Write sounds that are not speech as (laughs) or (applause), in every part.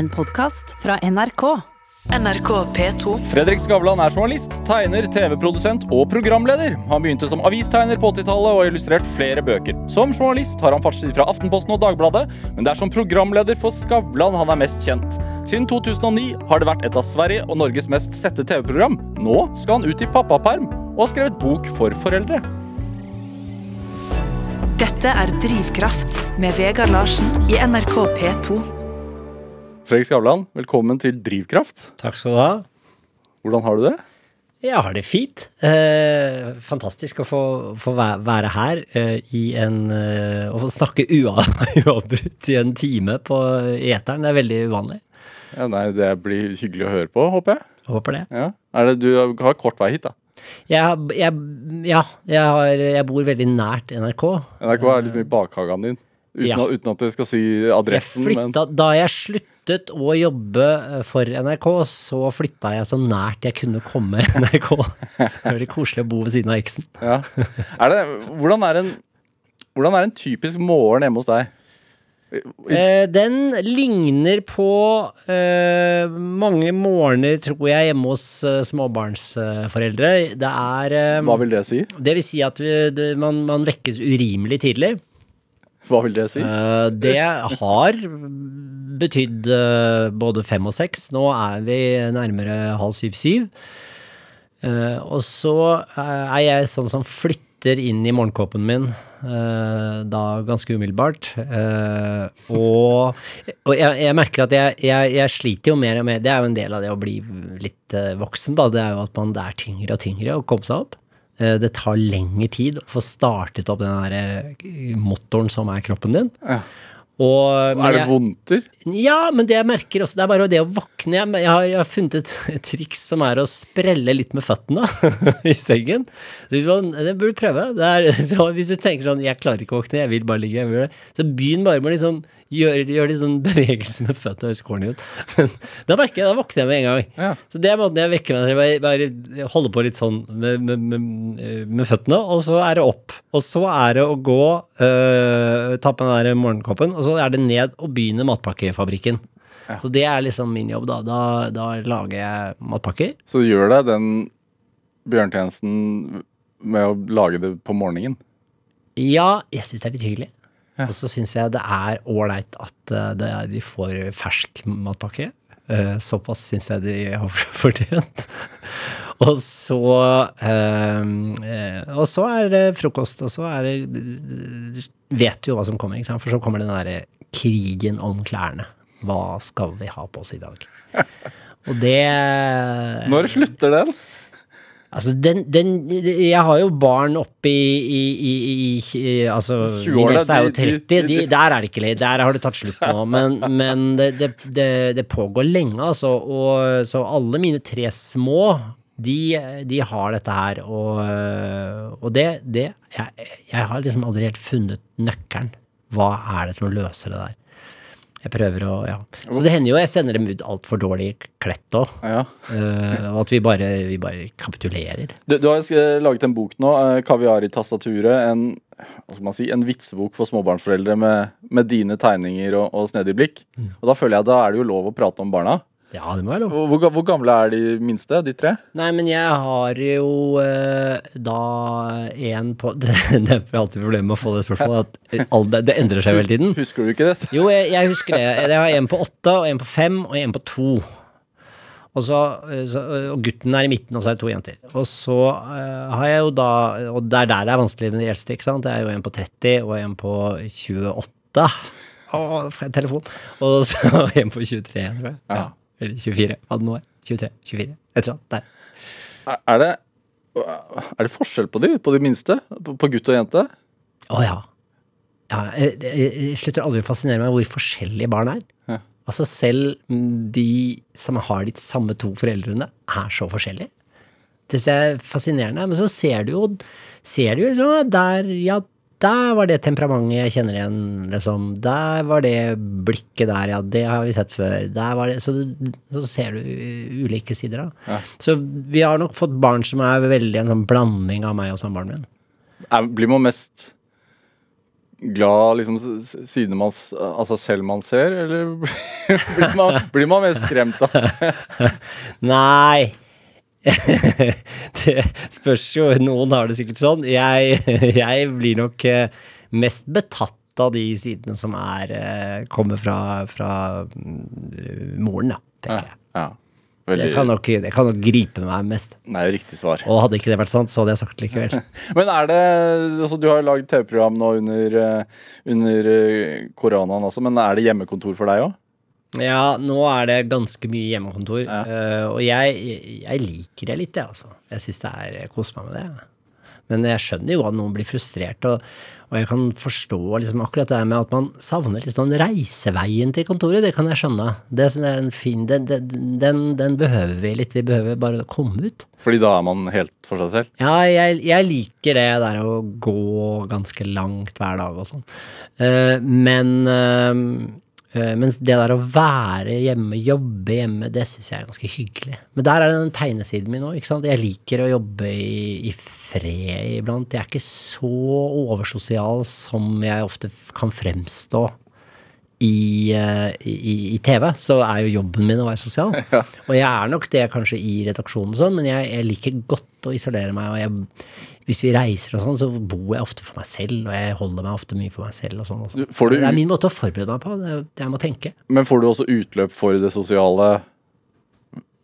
En podkast fra NRK. NRK P2. Fredrik Skavlan er journalist, tegner, TV-produsent og programleder. Han begynte som avistegner på 80-tallet og har illustrert flere bøker. Som journalist har han fartstid fra Aftenposten og Dagbladet, men det er som programleder for Skavlan han er mest kjent. Siden 2009 har det vært et av Sverige og Norges mest sette TV-program. Nå skal han ut i pappaperm og har skrevet bok for foreldre. Dette er Drivkraft med Vegard Larsen i NRK P2. Fredrik Skavlan, velkommen til Drivkraft. Takk skal du ha. Hvordan har du det? Jeg har det fint. Eh, fantastisk å få, få være her eh, i en eh, Og snakke (laughs) uavbrutt i en time på eteren. Det er veldig uvanlig. Ja, nei, Det blir hyggelig å høre på, håper jeg. Jeg håper det. Ja. Er det, du har kort vei hit, da. Jeg, jeg, ja, jeg, har, jeg bor veldig nært NRK. NRK er liksom i bakhagen din. Uten, Ja. uten at du skal si Jeg adressen, men flytta, da jeg sluttet å jobbe eh, for NRK, så flytta jeg så nært jeg kunne komme (laughs) NRK. Det er veldig koselig å bo ved siden av eksen. ja. er det, hvordan, er en, hvordan er en typisk morgen hjemme hos deg? Eh, den ligner på eh, mange morgener, tror jeg, hjemme hos eh, småbarnsforeldre. Det er eh, Hva vil det si? Det vil si at vi, det, man, man vekkes urimelig tidlig. Hva vil det si? Eh, det har betydd eh, både fem og seks. Nå er vi nærmere halv syv-syv. Eh, og så er jeg sånn som flytter inn i morgenkåpen min da ganske umiddelbart. Og og jeg, jeg merker at jeg, jeg, jeg sliter jo mer og mer Det er jo en del av det å bli litt voksen, da. Det er jo at man, det er tyngre og tyngre å komme seg opp. Eh, det tar lengre tid å få startet opp den der eh, motoren som er kroppen din. Ja. Og, Er det vondter? ja, men det jeg merker også, det er bare det å våkne. Jeg, jeg, har, jeg har funnet et, et triks som er å sprelle litt med føttene (laughs) i sengen. Så hvis man, det burde du prøve. Det er, (laughs) så hvis du tenker sånn 'jeg klarer ikke å våkne, jeg vil bare ligge', så begynn bare med å liksom gjøre gjør litt sånn (laughs) bevegelse med føttene. Høres corny ut. (laughs) Da merker jeg, da våkner jeg med en gang. Ja. Så det er måten jeg vekker meg til. Bare, bare holde på litt sånn med, med, med, med føttene, og så er det opp. Og så er det å gå, øh, ta på den der morgenkoppen, og så er det ned og begynne matpakkefabrikken. Så det er liksom min jobb, da. Da, da lager jeg matpakker. Så gjør deg den bjørntjenesten med å lage det på morgenen. Ja, jeg syns det er litt hyggelig. Ja. Og så syns jeg det er ålreit at det er, de får fersk matpakke. Eh, såpass syns jeg de har (laughs) fortjent. og så eh, eh, Og så er det frokost, og så er det Vet du jo hva som kommer, ikke sant? For så kommer den derre krigen om klærne. Hva skal vi ha på oss i dag? (laughs) Og det Når slutter den? Altså, den, den Jeg har jo barn oppe i, i, i, i, Altså, min eldste er jo de- de- 30. De, der er det ikke lei, Der har det tatt slutt nå. Men, (laughs) men det, det, det, det pågår lenge, altså. Og, så alle mine tre små, de, de har dette her. Og, og det, det jeg, jeg har liksom aldri helt funnet nøkkelen. Hva er det som løser det der? Jeg prøver å Ja. Så det hender jo jeg sender dem ut altfor dårlig kledd òg. Ja. uh, at vi bare, vi bare kapitulerer. Du, du har jo laget en bok nå, eh, 'Kaviar i tastaturet'. En, hva skal man si, en vitsebok for småbarnsforeldre med, med dine tegninger og, og snedig blikk. Mm. Og da føler jeg da er det jo lov å prate om barna. Ja, det må være lov. Hvor, hvor gamle er de minste, de tre? Nei, men jeg har jo eh, da en på Det, (laughs) det er alltid problemet med å få det spørsmålet, at all, det, det endrer seg hele tiden. Husker du ikke det? Jo, jeg, jeg husker det. Jeg har en på åtte, og en på fem, og en på to. Og, så, eh, så, og gutten er i midten, og så er det to jenter. Og så uh, har jeg jo da Og det er der det er vanskelig med de eldste, ikke sant. Det er jo en på 30 og en på 28. Å, får jeg telefon. Og så (laughs) en på 23, tror jeg. Ja. Eller 24. Hva det nå er. 23, 24. Et eller annet. Der. Er, det er det forskjell på de, på de minste? På, på gutt og jente? Å ja. ja jeg, jeg, jeg slutter aldri å fascinere meg hvor forskjellige barn er. Ja. Altså selv de som har de samme to foreldrene, er så forskjellige. Det synes jeg er fascinerende. Men så ser du jo, ser du jo liksom, der, ja, der var det temperamentet jeg kjenner igjen, liksom. Der var det blikket der, ja, det har vi sett før. Der var det, så, så ser du ulike sider av Ja. Så vi har nok fått barn som er veldig en sånn blanding av meg og samboeren min. Jeg blir man mest glad liksom, siden man, seg selv man ser, eller (laughs) blir man, blir man mest skremt av (laughs) Nei. (laughs) det spørs jo. Noen har det sikkert sånn. Jeg, (laughs) jeg blir nok eh, mest betatt av de sidene som er eh, kommer fra, fra mm, moren, da, tenker jeg. Ja. Det Veldig, kan, nok, det kan nok gripe meg mest. det er jo riktig svar. Og hadde ikke det vært sant, så hadde jeg sagt det likevel. (laughs) Men er det altså Du har jo lagd TV-program nå under, eh, under koronaen også, men er det hjemmekontor for deg òg? Ja, nå er det ganske mye hjemmekontor, Ja. Uh, og jeg, jeg liker det litt, jeg, altså. Jeg syns det er Jeg koser meg med det. Men jeg skjønner jo at noen blir frustrert, og, og jeg kan forstå liksom akkurat det med at man savner liksom reiseveien til kontoret, det kan jeg skjønne. Det er en fin, den, den, den, behøver vi litt, vi behøver bare å komme ut. Fordi da er man helt for seg selv? Ja, jeg, jeg liker det der å gå ganske langt hver dag og sånn. Uh, men eh, mens det der å være hjemme, jobbe hjemme, det syns jeg er ganske hyggelig. Men der er det den tegnesiden min òg. Jeg liker å jobbe i, i fred iblant. Jeg er ikke så oversosial som jeg ofte kan fremstå. I, eh, i, i TV så er jo jobben min å være sosial. (laughs) Og jeg er nok det kanskje i redaksjonen sånn, men jeg, jeg liker godt å isolere meg. Og jeg, hvis vi reiser og sånn, så bor jeg ofte for meg selv, og jeg holder meg ofte mye for meg selv og sånn du det er min måte å forberede meg på. Det, det jeg må tenke. Men får du også utløp for det sosiale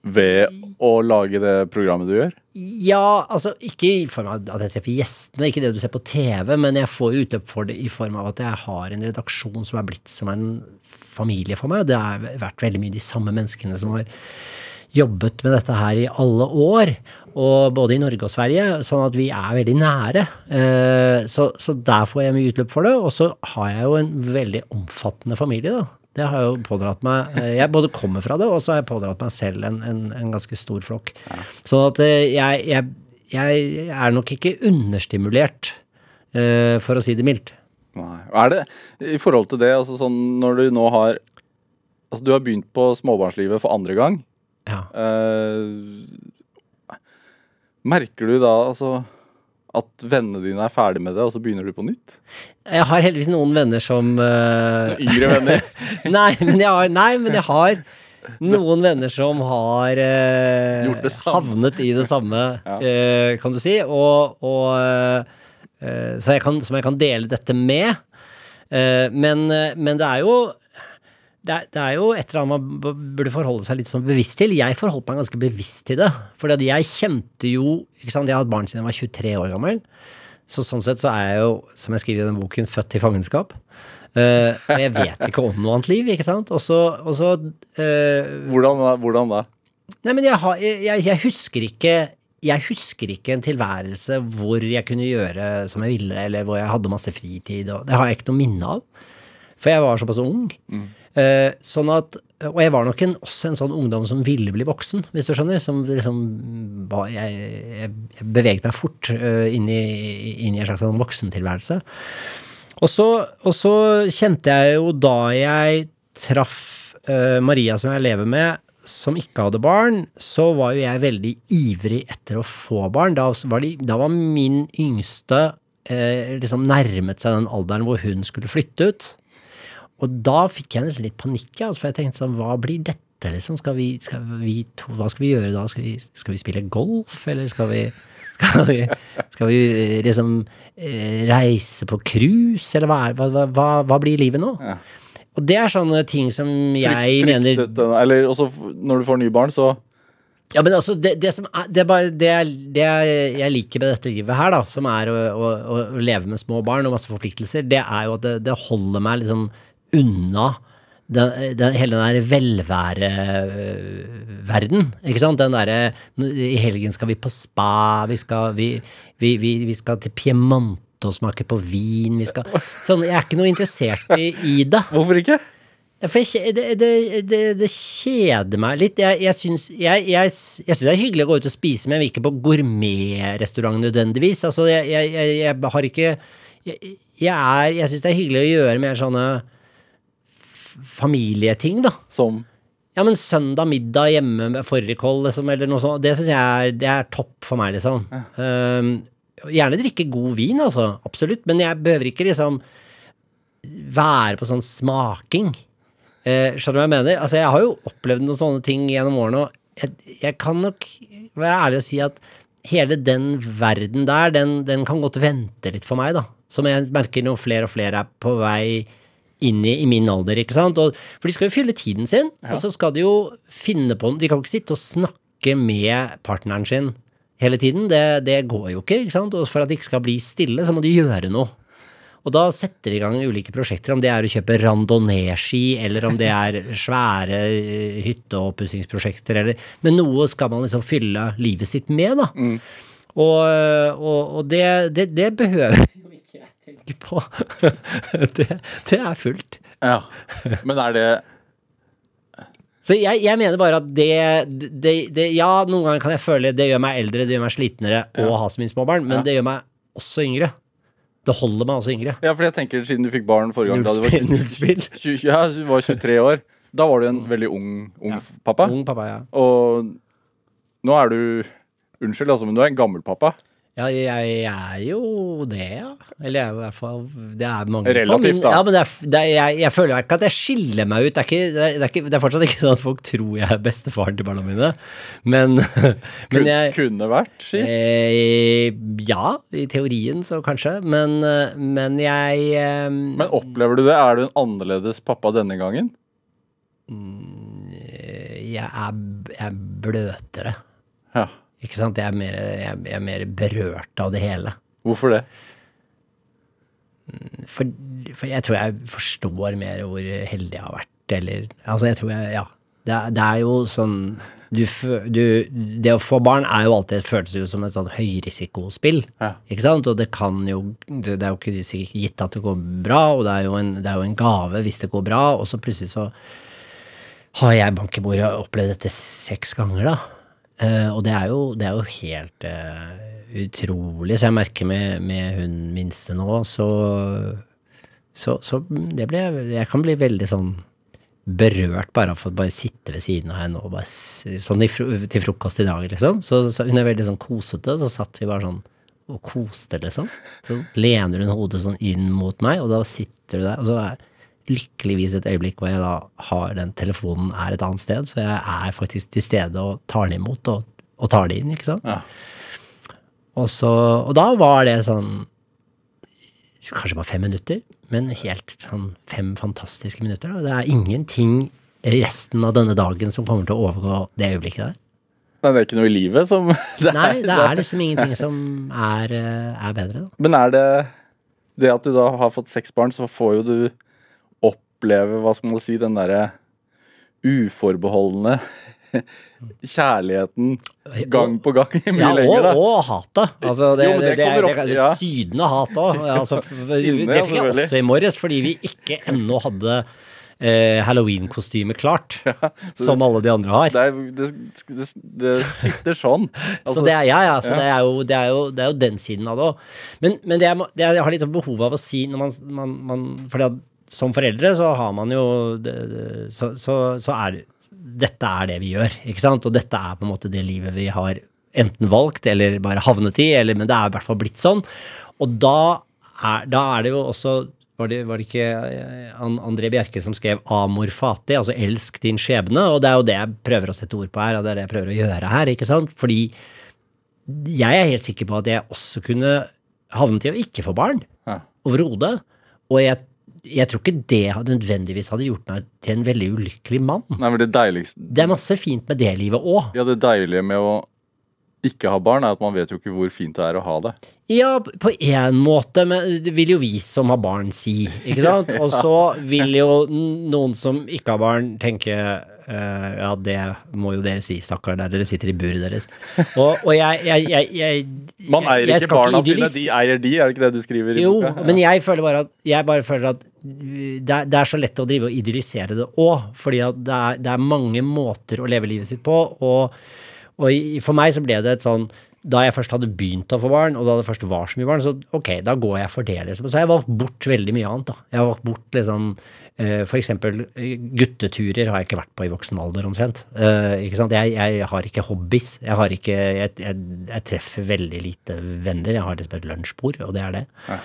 ved å lage det programmet du gjør? Ja, altså ikke i form av at jeg treffer gjestene, ikke det du ser på TV, men jeg får jo utløp for det i form av at jeg har en redaksjon som er blitt som en familie for meg. Det har vært veldig mye de samme menneskene som har jobbet med dette her i alle år, og både i Norge og Sverige, sånn at vi er veldig nære. Eh, Så, så der får jeg mye utløp for det, og så har jeg jo en veldig omfattende familie, da. Det har jo pådratt meg. Jeg både kommer fra det, og så har jeg pådratt meg selv en, en, en ganske stor flokk. Sånn at eh, jeg, jeg, jeg er nok ikke understimulert, eh, for å si det mildt. Nei. Er det i forhold til det, altså sånn når du nå har Altså du har begynt på småbarnslivet for andre gang. Ja. Eh, merker du da altså at vennene dine er ferdig med det, og så begynner du på nytt? Jeg har heldigvis noen venner som eh, Yngre venner? (laughs) nei, men jeg har, nei, men jeg har noen venner som har uh, havnet i det samme, Ja. uh, kan du si. Og, og så jeg kan, som jeg kan dele dette med. Men, men det er jo det er, det er jo et eller annet man burde forholde seg litt sånn bevisst til. Jeg forholdt meg ganske bevisst til det. For jeg kjente jo ikke sant, Jeg har hatt barn siden jeg var 23 år gammel. Så sånn sett så er jeg jo, som jeg skriver i den boken, født i fangenskap. Uh, og jeg vet ikke om noe annet liv, ikke sant. Og så, og så eh, Hvordan, da- hvordan da? Nei, men jeg, har, jeg, jeg husker ikke jeg husker ikke en tilværelse hvor jeg kunne gjøre som jeg ville, eller hvor jeg hadde masse fritid. Det har jeg ikke noe minne av. For jeg var såpass ung. Eh, sånn at, og jeg var nok en, også en sånn ungdom som ville bli voksen, hvis du skjønner. Som liksom jeg, jeg, jeg beveget meg fort eh, inn, i, inn i en slags sånn voksentilværelse. Og så, og så kjente jeg jo da jeg traff eh, Maria, som jeg lever med, som ikke hadde barn, så var jo jeg veldig ivrig etter å få barn. Da var, de, da var min yngste eh, liksom nærmet seg den alderen hvor hun skulle flytte ut. Og da fikk jeg nesten litt panikk, altså, for jeg tenkte sånn, hva blir dette, liksom? Skal vi, skal vi to, hva skal vi gjøre da? Skal vi, skal vi spille golf, eller skal vi skal vi, skal vi eh, liksom eh, reise på cruise, eller hva, er, hva, hva, hva, blir livet nå? Ja. Og det er sånne ting som jeg Frykt- mener fryktet Eller også når du får nye barn, så Ja, men altså, det, det som er, det er bare det, jeg- det jeg liker med dette livet her, da, som er å, å, å leve med små barn og masse forpliktelser, det er jo at det, det holder meg liksom unna den, den, hele den der velværeverden, ikke sant? Den derre I helgen skal vi på spa, vi skal, vi, vi, vi, vi skal til Piemonte og smake på vin, vi skal Sånn, jeg er ikke noe interessert i, i det. (laughs) Hvorfor ikke? For jeg, det, det, det, det kjeder meg litt. Jeg, jeg syns jeg, jeg, jeg synes det er hyggelig å gå ut og spise, men jeg vil ikke på gourmetrestaurant nødvendigvis. Altså, jeg, har ikke Jeg, jeg, er- jeg syns det er hyggelig å gjøre mer sånne familieting, da. Som Ja, men søndag middag hjemme med fårikål, liksom, eller noe sånt, det syns jeg er, det er topp for meg, liksom. Um, gjerne drikke god vin, altså. Absolutt. Men jeg behøver ikke liksom være på sånn smaking. Uh, skjønner du hva jeg mener? Altså, jeg har jo opplevd noen sånne ting gjennom årene, og jeg, jeg kan nok være ærlig og si at hele den verden der, den, den kan godt vente litt for meg, da. Som jeg merker når flere og flere er på vei inn i, i min alder, ikke sant. Og, for de skal jo fylle tiden sin, og så skal de jo finne på De kan ikke sitte og snakke med partneren sin hele tiden. Det, det går jo ikke, ikke sant. Og for at de ikke skal bli stille, så må de gjøre noe. Og da setter de i gang ulike prosjekter, om det er å kjøpe randonee-ski, eller om det er (laughs) svære eh, hytteoppussingsprosjekter, eller Men noe skal man liksom fylle livet sitt med, da. Og, og, og det, det, det behøver jo ikke jeg tenke på. (laughs) det, det er fullt. Ja. Men er det Så jeg, jeg mener bare at det, det, det Ja, noen ganger kan jeg føle det gjør meg eldre, det gjør meg slitnere å ha så mye småbarn, men Ja. det gjør meg også yngre. Det holder meg også yngre. Ja, for jeg tenker siden du fikk barn forrige gang da du var Nullspill. 20, 20, (laughs) ja, du var 23 år. Da var du en veldig ung, ung pappa. Ung pappa, ja. Og nå er du Unnskyld, altså, men du er en gammel pappa. Ja, jeg, er jo det, ja. Eller jeg er i hvert fall Det er mange Relativt, da. Ja, men det er, det er, jeg, jeg føler ikke at jeg skiller meg ut. Det er, ikke, det, er, ikke, det er fortsatt ikke sånn at folk tror jeg er bestefaren til barna mine. Men, (laughs) men jeg kunne vært, si. eh, Ja, i teorien så kanskje. Men, men jeg eh, Men opplever du det? Er du en annerledes pappa denne gangen? jeg, er, jeg er bløtere. Ja. Ikke sant? Jeg er, mer, jeg, jeg er mer berørt av det hele. Hvorfor det? For, for jeg tror jeg forstår mer hvor heldig jeg har vært, eller Altså, jeg tror jeg Ja. Det er, det er jo sånn du, du, Det å få barn er jo alltid føles jo som et sånn høyrisikospill. Ja. Ikke sant? Og det kan jo Det er jo ikke sikkert gitt at det går bra, og det er en, det er jo en gave hvis det går bra, og så plutselig så har jeg bank i bordet og opplevd dette seks ganger, da. Eh, og det er jo, det er jo helt uh, utrolig. Så jeg merker med, med hun minste nå, så Så, så det ble, jeg kan bli veldig sånn berørt bare av å bare sitte ved siden av henne og bare Sånn til frokost i dag, liksom. Så, så hun er veldig sånn kosete, så satt vi bare sånn og koste, liksom. Så lener hun hodet sånn inn mot meg, og da sitter du der, og så er lykkeligvis et øyeblikk hvor jeg da har den telefonen er et annet sted, så jeg er faktisk til stede og tar den imot og, og tar det inn, ikke sant. Ja. Og, så, og da var det sånn Kanskje bare fem minutter, men helt sånn fem fantastiske minutter. Da. Det er ingenting resten av denne dagen som kommer til å overgå det øyeblikket der. Men det er ikke noe i livet som (laughs) det er, Nei, det er liksom ingenting som er, eh, er bedre, da. Men er det det at du da har fått seks barn, så får jo du oppleve, hva skal man si, den derre uforbeholdne (laughs) kjærligheten gang på gang mye Ja, og, lenger, da. og hatet. Altså, det, Jo, det, det er, det er sydende hat òg. (laughs) Altså, Sinne, det fikk jeg også i morges, fordi vi ikke ennå hadde eh, halloween-kostyme klart, som alle de andre har. Det, er, det, skifter sånn. Altså, (laughs) så det er, ja, ja, så. Det, er jo, det, er jo, det er jo den siden av det òg. Men, men jeg, må- det jeg har litt sånn behov av å si når man, man, man fordi at som foreldre så har man jo Så, så, så er Dette er det vi gjør, ikke sant? Og dette er på en måte det livet vi har enten valgt eller bare havnet i, eller, men det er i hvert fall blitt sånn. Og da er, da er det jo også var det, var det ikke eh, André Bjerke som skrev 'amor fati', altså 'elsk din skjebne'? Og det er jo det jeg prøver å sette ord på her, og det er det jeg prøver å gjøre her, ikke sant? Fordi jeg er helt sikker på at jeg også kunne havnet i å ikke få barn. Ja. Overhodet. Og jeg, jeg tror ikke det hadde nødvendigvis hadde gjort meg til en veldig ulykkelig mann. Nei, men det deiligste Det er masse fint med det livet òg. Ja, det deilige med å ikke ha barn, er at man vet jo ikke hvor fint det er å ha det. Ja, på én måte, men det vil jo vi som har barn si, ikke sant? (laughs) Og så vil jo noen som ikke har barn, tenke eh, ja, det må jo dere si, stakkar, der dere sitter i buret deres. Og, og jeg, jeg, jeg, jeg Man eier ikke barna sine, de eier de, er det ikke det du skriver i Jo, boka? Ja. men jeg føler bare at Jeg bare føler at det er, det er så lett å drive og idyllisere det òg, fordi at det er, det er mange måter å leve livet sitt på, og, og for meg så ble det et sånn da jeg først hadde begynt å få barn, og da det først var så mye barn, så ok, da går jeg for det, liksom. Så har jeg valgt bort veldig mye annet, da. Jeg har valgt bort liksom eh, eksempel eh, gutteturer har jeg ikke vært på i voksen alder, omtrent. Eh, ikke sant? Jeg, jeg har ikke hobbies. Jeg har ikke jeg, jeg, treffer veldig lite venner. Jeg har liksom et lunsjbord, og det er det. Ja.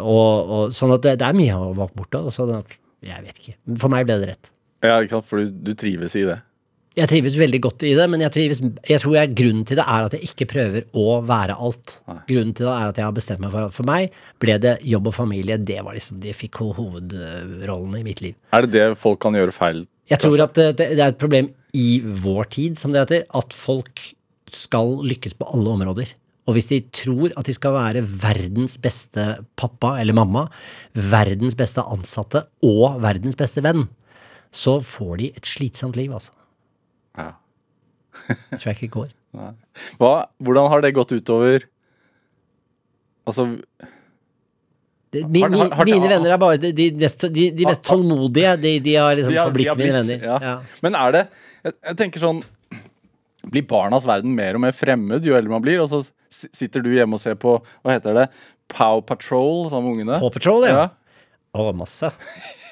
og, og sånn at det, det er mye jeg har valgt bort, da. Sånn jeg vet ikke. For meg ble det rett. Ja, ikke sant? For du, du trives i det. Jeg trives veldig godt i det, men jeg, trives, jeg tror jeg, grunnen til det er at jeg ikke prøver å være alt. Grunnen til det er at jeg har bestemt meg for at for meg ble det jobb og familie. Det var liksom, De fikk hovedrollene i mitt liv. Er det det folk kan gjøre feil? Jeg tror at det, det er et problem i vår tid, som det heter, at folk skal lykkes på alle områder. Og hvis de tror at de skal være verdens beste pappa eller mamma, verdens beste ansatte og verdens beste venn, så får de et slitsomt liv, altså. Ja. (laughs) Tror jeg ikke går. Hva, hvordan har det gått utover Altså, Det, min, Har- har- har- mine venner er bare de, de, mest, de, de mest tålmodige. De, de har liksom har- forblitt mine venner. Ja. Ja. Men er det jeg, jeg tenker sånn Blir barnas verden mer og mer fremmed jo eldre man blir? Og så sitter du hjemme og ser på Hva heter det? Pow Patrol sammen med ungene? Paw Patrol, ja. Ja. Å, masse.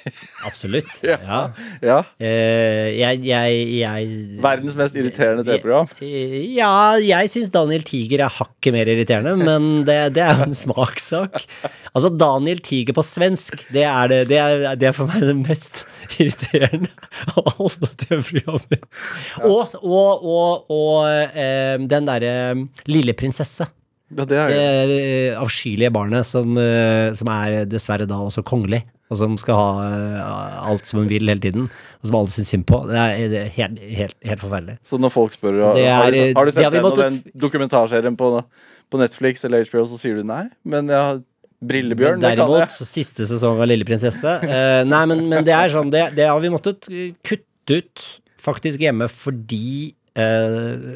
(laughs) Absolutt. Ja. Ja. ja. Eh, jeg, jeg, jeg Verdens mest irriterende TV-program. Eh, Ja, jeg syns Daniel Tiger er hakket mer irriterende, men det, det er jo en smakssak. Altså, Daniel Tiger på svensk, det er, det, det er, det er for meg det mest irriterende av alle TV-programmer. Og, og, og, og eh, den derre Lille prinsesse. Ja, det Det eh, avskyelige barnet som, eh, som er dessverre da også kongelig, og som skal ha eh, alt som hun vil hele tiden, og som alle syns synd på. Det er, helt, helt, helt forferdelig. Så når folk spør er- har, du, har du sett ja, den, og den dokumentarserien på, på Netflix eller HBO, så sier du nei. Men jeg har Brillebjørn, det kan Derimot, jeg. siste sesong av Lille prinsesse eh, Nei, men, men det er sånn, det, det har vi måttet eh, kutte ut faktisk hjemme fordi eh,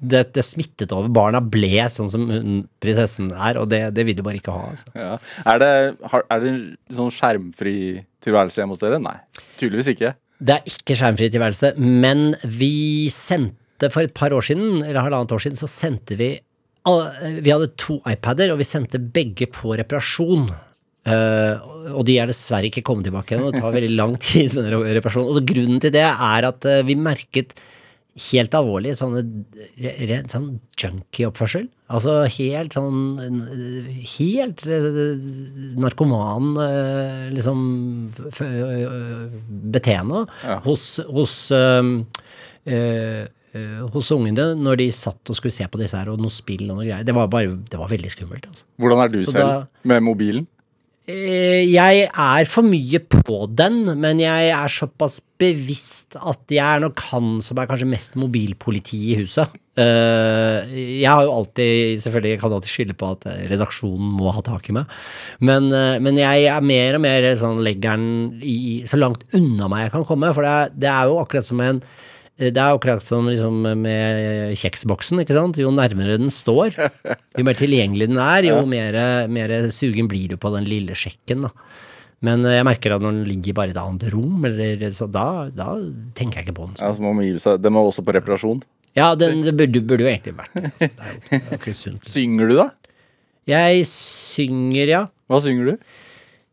det, det smittet over. Barna ble sånn som hun, prinsessen er, og det, det vil de bare ikke ha. Altså. Ja. Er, det, har, er det en sånn skjermfri tilværelse hjemme hos dere? Nei. Tydeligvis ikke. Det er ikke skjermfri tilværelse, men vi sendte for et par år siden, eller halvannet år siden, så sendte vi Vi hadde to iPader, og vi sendte begge på reparasjon. Uh, og de er dessverre ikke kommet tilbake ennå. Det tar veldig lang tid med reparasjon. Og så grunnen til det er at eh, vi merket helt alvorlig sånne sånn junkie-oppførsel. Altså helt sånn Helt eh, narkoman eh, liksom eh, Ja. hos, hos øh, eh, hos ungene når de satt og skulle se på disse her, og noe spill og noe greier. Det var bare, det var veldig skummelt, altså. Hvordan er du Så selv da- med mobilen? Eh, Jeg er for mye på den, men jeg er såpass bevisst at jeg er nok han som er kanskje mest mobilpoliti i huset. Eh, Jeg har jo alltid, selvfølgelig, jeg kan alltid skylde på at eh, redaksjonen må ha tak i meg, men, men jeg er mer og mer sånn legger den så langt unna meg jeg kan komme, for det er, det er jo akkurat som en det er akkurat som liksom med kjeksboksen. ikke sant? Jo nærmere den står, jo mer tilgjengelig den er, jo mer, mer sugen blir du på den lille sjekken. da. Men eh, jeg merker at når den ligger bare i et annet rom, eller, så da, da tenker jeg ikke på den. Ja, så må man gi seg. Den var også på reparasjon. Ja, den, det burde, burde jo egentlig vært det. Det er jo det er ikke sunt. Synger du, da? Jeg synger, ja. Hva synger du?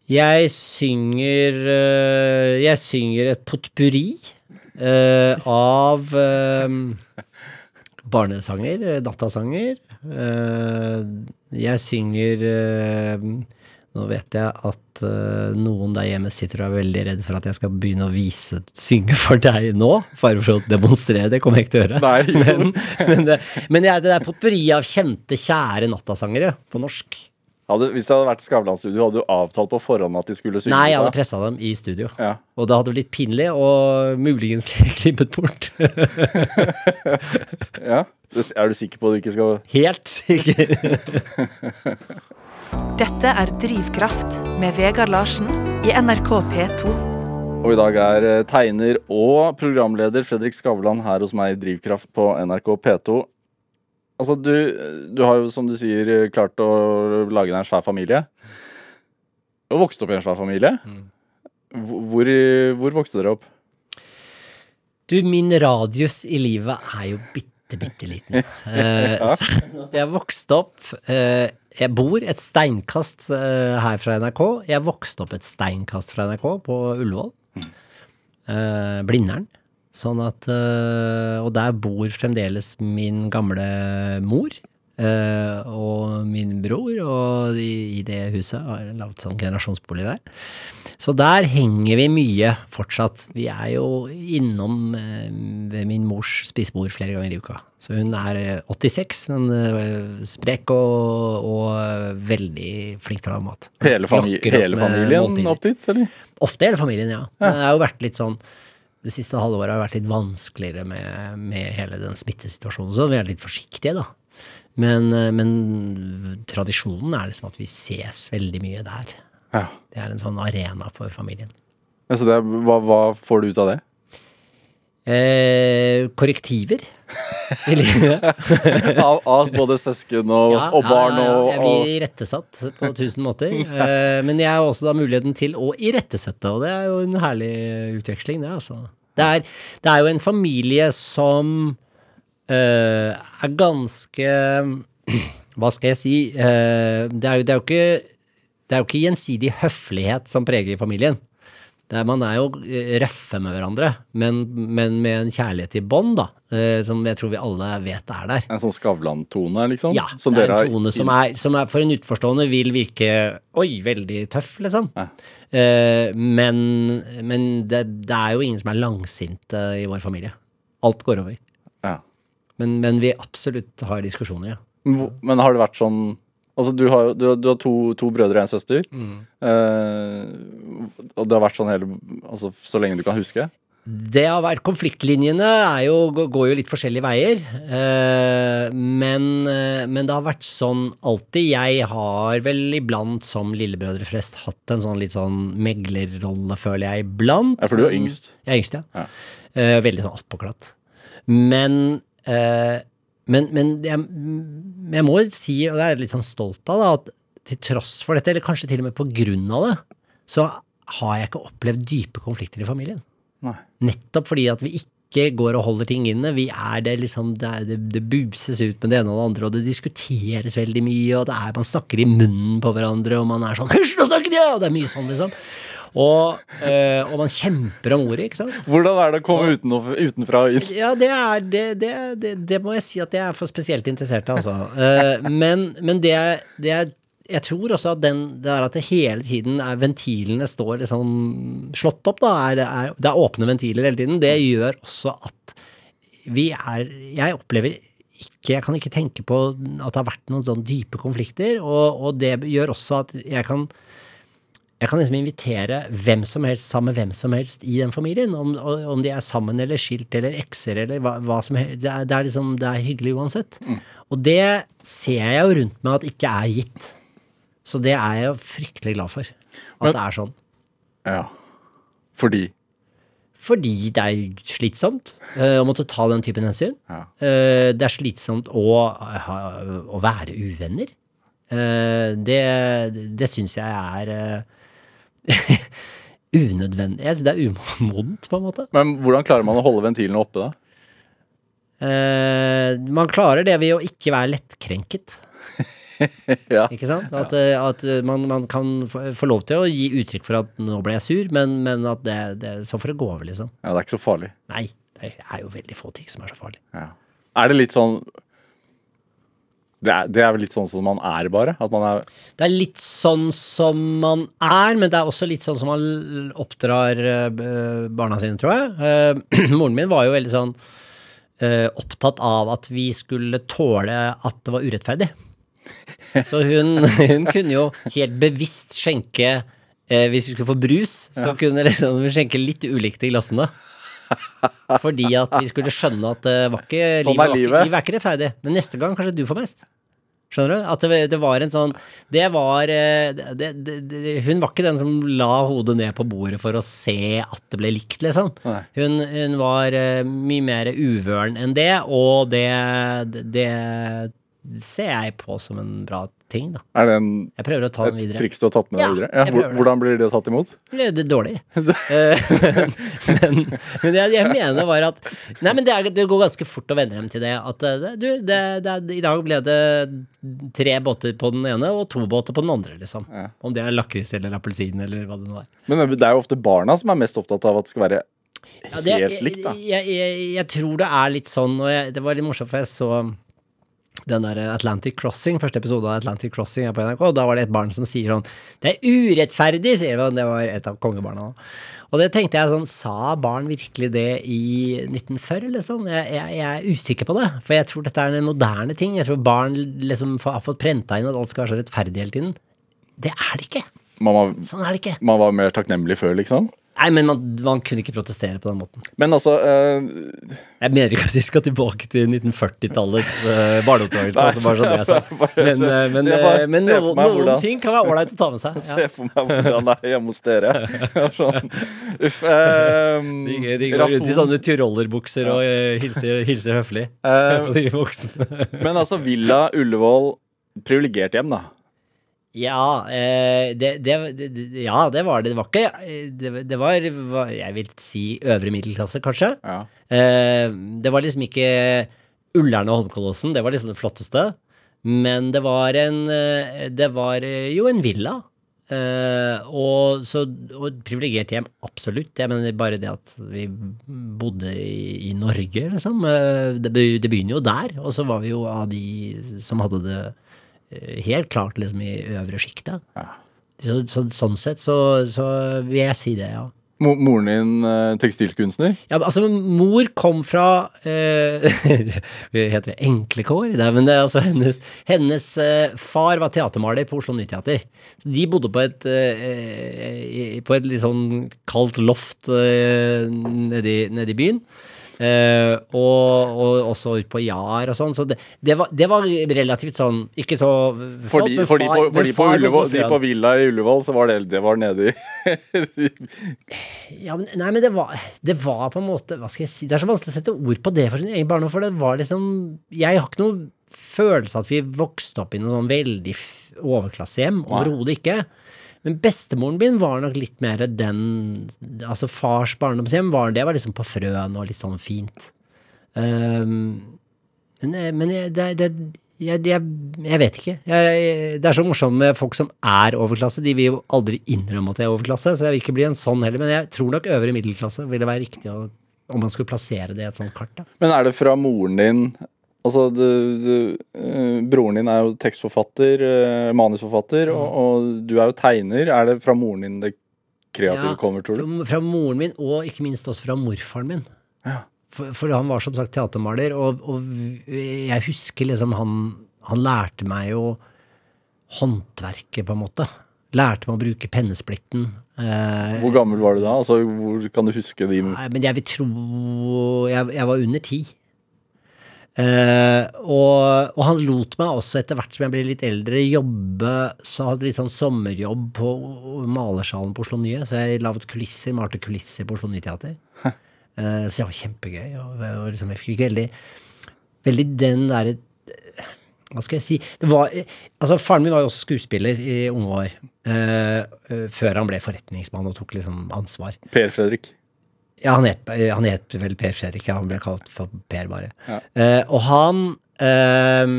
Jeg synger øh, Jeg synger et potpurri av øh, barnesanger, dattasanger. datasanger. Jeg synger Nå vet jeg at noen der hjemme sitter og er veldig redd for at jeg skal begynne å vise synge for deg nå, bare for å demonstrere. Det kommer jeg ikke til å gjøre. Nei, (laughs) men men, det, men jeg, det er potpurri av kjente, kjære nattasangere på norsk. Hadde, hvis det hadde vært Skavlan-studio, hadde du avtalt på forhånd at de skulle synge? Nei, jeg hadde pressa dem i studio. Ja. Og det hadde blitt pinlig, og muligens (laughs) klippet bort. (laughs) ja. Er du sikker på at du ikke skal Helt sikker. (laughs) Dette er Drivkraft med Vegard Larsen i NRK P2. Og i dag er eh, tegner og programleder Fredrik Skavlan her hos meg i Drivkraft på NRK P2. Altså, du, du har jo, som du sier, klart å lage deg en svær familie. Du har vokst opp i en svær familie. Hvor, hvor, hvor vokste dere opp? Du, min radius i livet er jo bitte bitte, liten. (laughs) Eh, så jeg vokste opp eh, Jeg bor et steinkast eh, her fra NRK. Jeg vokste opp et steinkast fra NRK på Ullevål. Eh, Blindern. Sånn at eh, Og der bor fremdeles min gamle mor. eh, og min bror, og i, det huset har laget sånn generasjonsbolig der. Så der henger vi mye fortsatt. Vi er jo innom eh, ved min mors spisebord flere ganger i uka. Så hun er eh, 86, men sprek og, og veldig flink til å lage mat. Hele, fami hele familien opp dit, eller? Ofte hele familien, ja. Det har jo vært litt sånn Det siste halvåret har vært litt vanskeligere med, med hele den smittesituasjonen, så vi er litt forsiktige, da. Men, eh, men tradisjonen er liksom at vi ses veldig mye der. Ja. Det er en sånn arena for familien. Altså det, hva, hva får du ut av det? Eh, korrektiver i livet. (laughs) Av, av både søsken og, Ja, og barn ja, ja, og, Jeg blir irettesatt på tusen måter. Eh, men jeg har også da muligheten til å irettesette, og det er jo en herlig utveksling, det, altså. Det er, det er jo en familie som eh, er ganske (clears throat) Hva skal jeg si? Eh, det, er jo, det, er jo ikke, det er jo ikke gjensidig høflighet som preger familien. Det er, man er jo eh, røffe med hverandre, men, men med en kjærlighet i bånd, da. eh, som jeg tror vi alle vet er der. en sånn Skavlan-tone, liksom? Ja, som det er en tone som er, som er for en utenforstående vil virke oi, veldig tøff, liksom. Ja. Eh, men men det, det er jo ingen som er langsinte i vår familie. Alt går over. Ja. Men, men vi absolutt har diskusjoner, ja. Så. Men har det vært sånn Altså, du har, du, du har to, to brødre og en søster. Mm. Eh, og det har vært sånn hele Altså så lenge du kan huske? Det har vært Konfliktlinjene er jo, går jo litt forskjellige veier. Eh, men, eh, men det har vært sånn alltid. Jeg har vel iblant som lillebrødre flest hatt en sånn litt sånn meglerrolle, føler jeg iblant. Ja, for du er yngst. Jeg er yngst, ja. Ja. Eh, veldig sånn attpåklatt. Men, eh, men, men jeg, jeg må si, og det er jeg litt sånn stolt av, da, at til tross for dette, eller kanskje til og med på grunn av det, så har jeg ikke opplevd dype konflikter i familien. Nei. Nettopp fordi at vi ikke går og holder ting inne. Vi er det liksom, det, er, det, det buses ut med det ene og det andre, og det diskuteres veldig mye, og det er, man snakker i munnen på hverandre, og man er sånn 'hysj, nå snakker jeg!' Og det er mye sånn, liksom. Og, eh, og man kjemper om ordet, ikke sant. Hvordan er det å komme uten, utenfra og inn? Ja, det er det, det, det, må jeg si at jeg er for spesielt interessert i, altså. Eh, men men det, er- det Jeg tror også at den, det er at det hele tiden er ventilene står liksom slått opp, da. Er, det er, det er åpne ventiler hele tiden. Det gjør også at vi er Jeg opplever ikke Jeg kan ikke tenke på at det har vært noen sånn dype konflikter, og, og det gjør også at jeg kan jeg kan liksom invitere hvem som helst sammen med hvem som helst i den familien. Om, om de er sammen eller skilt eller ekser eller hva, hva som helst. Det er, det er liksom, det er hyggelig uansett. Og det ser jeg jo rundt meg at ikke er gitt. Så det er jeg jo fryktelig glad for. At Men- det er sånn. Ja. Fordi Fordi det er slitsomt uh, å måtte ta den typen hensyn. Ja. Uh, det er slitsomt å, å være uvenner. Uh, det det syns jeg er (laughs) unødvendig. Jeg synes det er umodent, på en måte. Men hvordan klarer man å holde ventilene oppe, da? Eh, man klarer det ved å ikke være lettkrenket, (laughs) ja. ikke sant? At, eh, at man, man kan få, få lov til å gi uttrykk for at nå ble jeg sur, men, men at det, det Så får det gå over, liksom. ja, det er ikke så farlig. Nei, det er jo veldig få ting som er så farlig. Ja. Er det litt sånn det er, det er vel litt sånn som man er, bare? At man er Det er litt sånn som man er, men det er også litt sånn som man oppdrar eh, barna sine, tror jeg. Eh, (clears throat) moren min var jo veldig sånn eh, opptatt av at vi skulle tåle at det var urettferdig. (laughs) Så hun, hun kunne jo helt bevisst skjenke Hvis vi skulle få brus, så kunne liksom hun skjenke litt ulikt i glassene. (laughs) Fordi at vi skulle skjønne at det var ikke, Sånn livet, var ikke, livet. livet er ikke rettferdig. Men neste gang kanskje du får mest. Skjønner du? At det, det var en sånn Det var eh, det, det, det, Hun var ikke den som la hodet ned på bordet for å se at det ble likt, liksom. Hun, hun var eh, mye mer uvøren enn det, og det, det ser jeg på som en bra ting, da. Er det en, den et videre. triks du har tatt med deg Ja, videre? Ja, det. hvordan blir det tatt imot? Det det dårlig. (laughs) Eh, men men, men jeg, mener bare at Nei, men det, er, det går ganske fort å venne dem til det. At eh, det, du, det, det, I dag ble det tre båter på den ene og to båter på den andre, liksom. Ja. Om det er lakris eller appelsin eller hva det nå er. Men det er jo ofte barna som er mest opptatt av at det skal være Ja, det, helt likt, da. Jeg, jeg, jeg tror det er litt sånn, og det var litt morsomt, for jeg så den der Atlantic Crossing, første episode av Atlantic Crossing er på NRK, og da var det et barn som sier sånn Det er urettferdig, sier han. Det var et av kongebarna. Og det tenkte jeg sånn Sa barn virkelig det i 1940, liksom? Jeg, jeg, jeg er usikker på det. For jeg tror dette er en moderne ting. Jeg tror barn liksom har fått prenta inn at alt skal være så rettferdig hele tiden. Det er det ikke. man var, Sånn er det ikke. man var mer takknemlig før, liksom? Nei, men man, man kunne ikke protestere på den måten. Men altså uh, Jeg mener ikke at vi skal tilbake til 1940-tallets uh, barneoppdragelse. Altså bare sånn det jeg sa. (laughs) Men, uh, men, bare eh, men noen, noen hvordan- ting kan være ålreit å ta med seg. (laughs) Se for meg hvordan det er hjemme hos dere. (laughs) sånn. Uff. Um, De, de går ut i sånne tyrollerbukser og eh, hilser, hilser høflig Eh, på de voksne. Men altså, Villa Ullevål, privilegert hjem, da. Ja, eh, det, det, ja, det var det. Det var ikke eh, Det, det var, jeg vil si, øvre middelklasse, kanskje. Ja. Eh, det var liksom ikke Ullern og Holmenkollåsen, det var liksom det flotteste. Men det var en Det var jo en villa. Og så og privilegert hjem, absolutt. Jeg mener bare det at vi bodde i, i Norge, liksom. Det, det begynner jo der. Og så var vi jo av de som hadde det helt klart liksom i øvre sjiktet. Ja. Så, så, sånn sett så, så vil jeg si det, ja. Mo moren din eh, tekstilkunstner? Ja, altså, mor kom fra eh, (laughs) Heter det enkle kår? Nei, men det er altså hennes, hennes eh, far var teatermaler på Oslo Nyteater. Så de bodde på et, eh, på et litt sånn kaldt loft eh, nedi, nedi byen. Eh, og, og også ut på Jar og sånn. Så det, det, var, det var relativt sånn Ikke så Fordi, far, fordi, på, fordi på, Ullevål, de på Villa i Ullevål, så var det, det var nede (laughs) Ja, men, nei, men det var, det var på en måte Hva skal jeg si Det er så vanskelig å sette ord på det for sin egen barndom, for det var liksom Jeg har ikke noe følelse at vi vokste opp i noe sånn veldig overklassehjem. Overhodet ikke. Men bestemoren min var nok litt mer den Altså fars barndomshjem var det var liksom på Frøen og litt sånn fint. Um, men eh, men det, det jeg, jeg, jeg vet ikke. Jeg, det er så morsomt med folk som er overklasse. De vil jo aldri innrømme at de er overklasse, så jeg vil ikke bli en sånn heller. Men jeg tror nok øvre middelklasse ville være riktig å, om man skulle plassere det i et sånt kart. Da. Men er det fra moren din Altså, du, du, eh, broren din er jo tekstforfatter, manusforfatter, manusforfatter, og, og du er jo tegner. Er det fra moren din det kreative Ja, kommer, tror du? Fra, fra moren min, og ikke minst også fra morfaren min. Ja. For, for han var som sagt teatermaler, og, og jeg husker liksom han Han lærte meg jo håndverket, på en måte. Lærte meg å bruke pennesplitten. Eh, Hvor gammel var du da? Altså, hvor kan du huske de Nei, men jeg vil tro Jeg, jeg var under ti. Eh, og, og han lot meg også, etter hvert som jeg ble litt eldre, jobbe Så hadde litt sånn sommerjobb på malersalen på Oslo Nye. Så jeg laget kulisser, malte kulisser på Oslo Nye Teater. Eh, så det var kjempegøy. Og, og liksom, jeg fikk veldig, veldig den derre hva skal jeg si det var, altså Faren min var jo også skuespiller i unge år, eh, før han ble forretningsmann og tok liksom ansvar. Per Fredrik? Ja, han het, han het vel Per Fredrik, han ble kalt for Per bare. Ja. Eh, og han eh,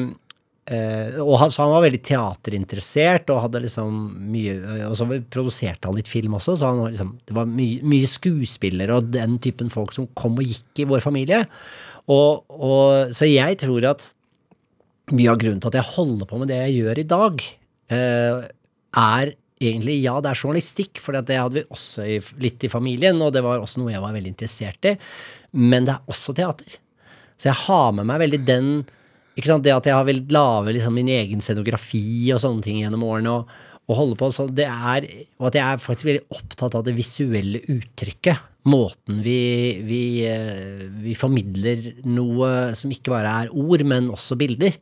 eh, og han, Så han var veldig teaterinteressert og hadde liksom mye Og så produserte han litt film også, så han var liksom, det var mye, mye skuespillere og den typen folk som kom og gikk i vår familie. Og, og, så jeg tror at mye av grunnen til at jeg holder på med det jeg gjør i dag, eh, er egentlig ja, det er journalistikk, for det hadde vi også i, litt i familien, og det var også noe jeg var veldig interessert i. Men det er også teater. Så jeg har med meg veldig den ikke sant, Det at jeg har vel lage liksom, min egen scenografi og sånne ting gjennom årene, og, og holde på sånn, det er, og at jeg er faktisk veldig opptatt av det visuelle uttrykket. Måten vi, vi, eh, vi formidler noe som ikke bare er ord, men også bilder.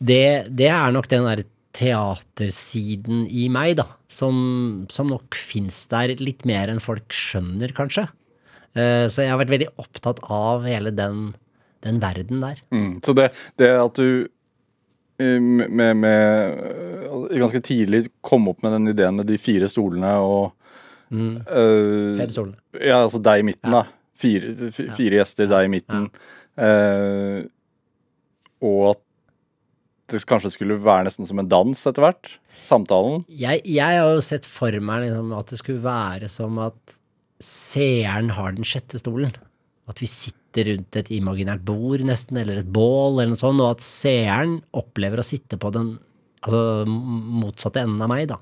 Det, det er nok den der teatersiden i meg, da, som, som nok fins der litt mer enn folk skjønner, kanskje. Eh, Så jeg har vært veldig opptatt av hele den, den verden der. Mm. Så det, det at du eh, med, med eh, Ganske tidlig kom opp med den ideen med de fire stolene og Mm. Fem stolene. Ja, altså deg i midten, da. Fire, fire ja. gjester, deg i midten. Eh, og at det kanskje skulle være nesten som en dans etter hvert. Samtalen. Jeg, jeg har jo sett for meg liksom, at det skulle være som at seeren har den sjette stolen. At vi sitter rundt et imaginært bord nesten, eller et bål, eller noe sånt, og at seeren opplever å sitte på den altså, motsatte enden av meg, da.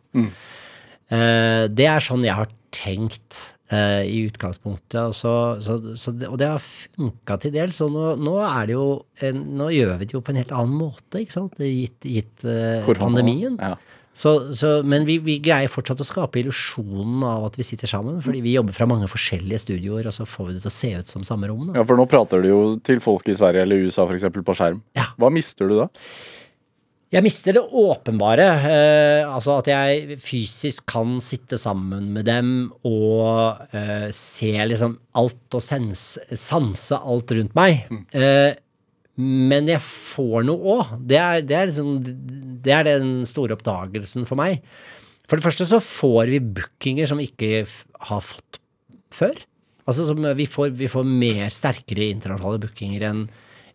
Eh, det er sånn jeg har tenkt eh, i utgangspunktet, og, så, så, så det, og det har funka til dels. Og nå, nå er det jo en, Nå gjør vi det jo på en helt annen måte, ikke sant, gitt, gitt eh, pandemien. Ja. Så, så, men vi, vi greier fortsatt å skape illusjonen av at vi sitter sammen, fordi vi jobber fra mange forskjellige studioer, og så får vi det til å se ut som samme rom. Da. ja, for nå prater du jo til folk i Sverige eller USA f.eks. på skjerm. Ja. Hva mister du da? Jeg mister det åpenbare, eh, altså at jeg fysisk kan sitte sammen med dem og eh, se liksom alt og sens, sanse alt rundt meg. Eh, men jeg får noe òg. Det, det, liksom, det er den store oppdagelsen for meg. For det første så får vi bookinger som vi ikke har fått før. Altså som vi får, vi får mer sterkere internasjonale bookinger enn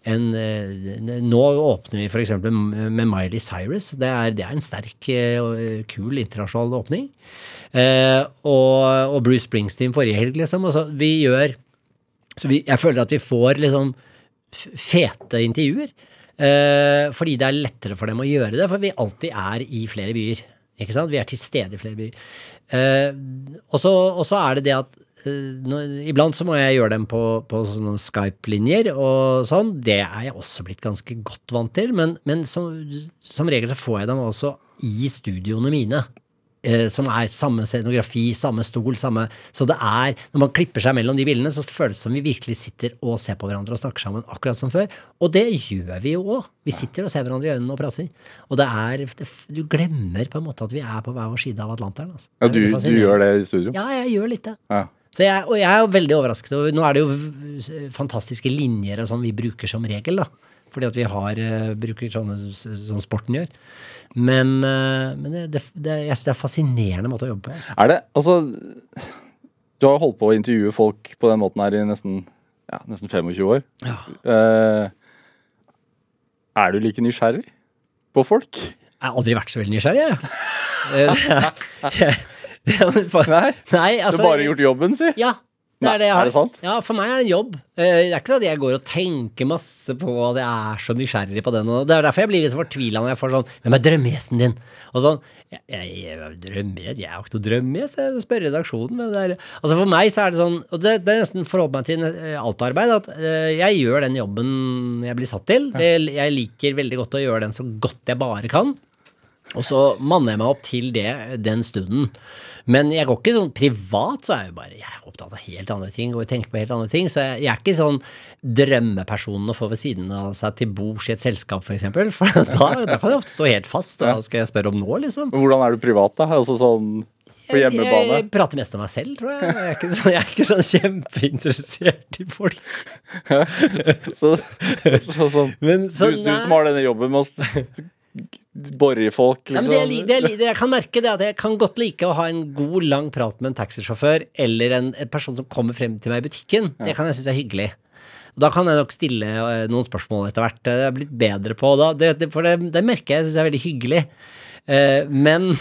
enn, eh, Nå åpner vi f.eks. med Miley Cyrus. Det er, det er en sterk, eh, og kul internasjonal åpning. Eh, og, og Bruce Springsteen forrige helg, liksom. Så vi gjør Så vi, jeg føler at vi får liksom fete intervjuer. Eh, fordi det er lettere for dem å gjøre det, for vi alltid er i flere byer. Ikke sant? Vi er til stede i flere byer. Eh, og så er det det at når, iblant så må jeg gjøre dem på, på sånne Skype-linjer og sånn. Det er jeg også blitt ganske godt vant til, men, men som, som regel så får jeg dem også i studioene mine. Eh, som er samme scenografi, samme stol, samme Så det er Når man klipper seg mellom de bildene, så føles det som vi virkelig sitter og ser på hverandre og snakker sammen akkurat som før. Og det gjør vi jo òg. Vi sitter og ser hverandre i øynene og prater. Og det er det, Du glemmer på en måte at vi er på hver vår side av Atlanteren. Altså. Ja, du, du gjør det i studio? Ja, jeg gjør litt det. Ja. Så jeg, og jeg er jo veldig overrasket over Nå er det jo fantastiske linjer og sånn vi bruker som regel, da. Fordi at vi har, eh, bruker sånne som sporten gjør. Men, eh, men det, det, det, jeg synes det er en fascinerende måte å jobbe på. Altså. Er det Altså, du har jo holdt på å intervjue folk på den måten her i nesten, ja, nesten 25 år. Ja. Uh, er du like nysgjerrig på folk? Jeg har aldri vært så veldig nysgjerrig, jeg. (laughs) (laughs) (laughs) For- Nei? altså, Du har bare gjort jobben, si? Ja. Det er, det, er det sant? Ja, for meg er det en jobb. Eh, Det er ikke sånn at jeg går og tenker masse på at jeg er så nysgjerrig på den. Og det er derfor jeg blir så fortvila når jeg får sånn Hvem er drømmegjesten din? Og sånn Jeg, jeg, jeg drømmegjest? Jeg er jo ikke noe drømmegjest. Jeg spør redaksjonen. Men det er, altså for meg så er det sånn Og det, det er nesten forholdt meg til eh, altarbeid. At eh, jeg gjør den jobben jeg blir satt til. Jeg liker veldig godt å gjøre den så godt jeg bare kan. Og så manner jeg meg opp til det den stunden. Men jeg går ikke sånn privat, så er jeg jo bare Jeg er opptatt av helt andre ting og tenker på helt andre ting. Så jeg, jeg er ikke sånn drømmepersonen å få ved siden av seg til bords i et selskap, f.eks. For, eksempel. for da, da kan jeg ofte stå helt fast. Da skal jeg spørre om nå, liksom. Hvordan er du privat, da? Altså sånn på hjemmebane? jeg prater mest om meg selv, tror jeg. Jeg er ikke, sånn, jeg er ikke sånn kjempeinteressert i folk. Så, så, sånn. Men Du, du som har denne jobben med å bore i Ja, men liksom. det, det, det jeg kan merke, det at jeg kan godt like å ha en god, lang prat med en taxisjåfør eller en, en person som kommer frem til meg i butikken. Det kan jeg synes er hyggelig. Da kan jeg nok stille eh, noen spørsmål etter hvert. Det er blitt bedre på. Da. Det, for det, det merker jeg synes er veldig hyggelig. Uh, men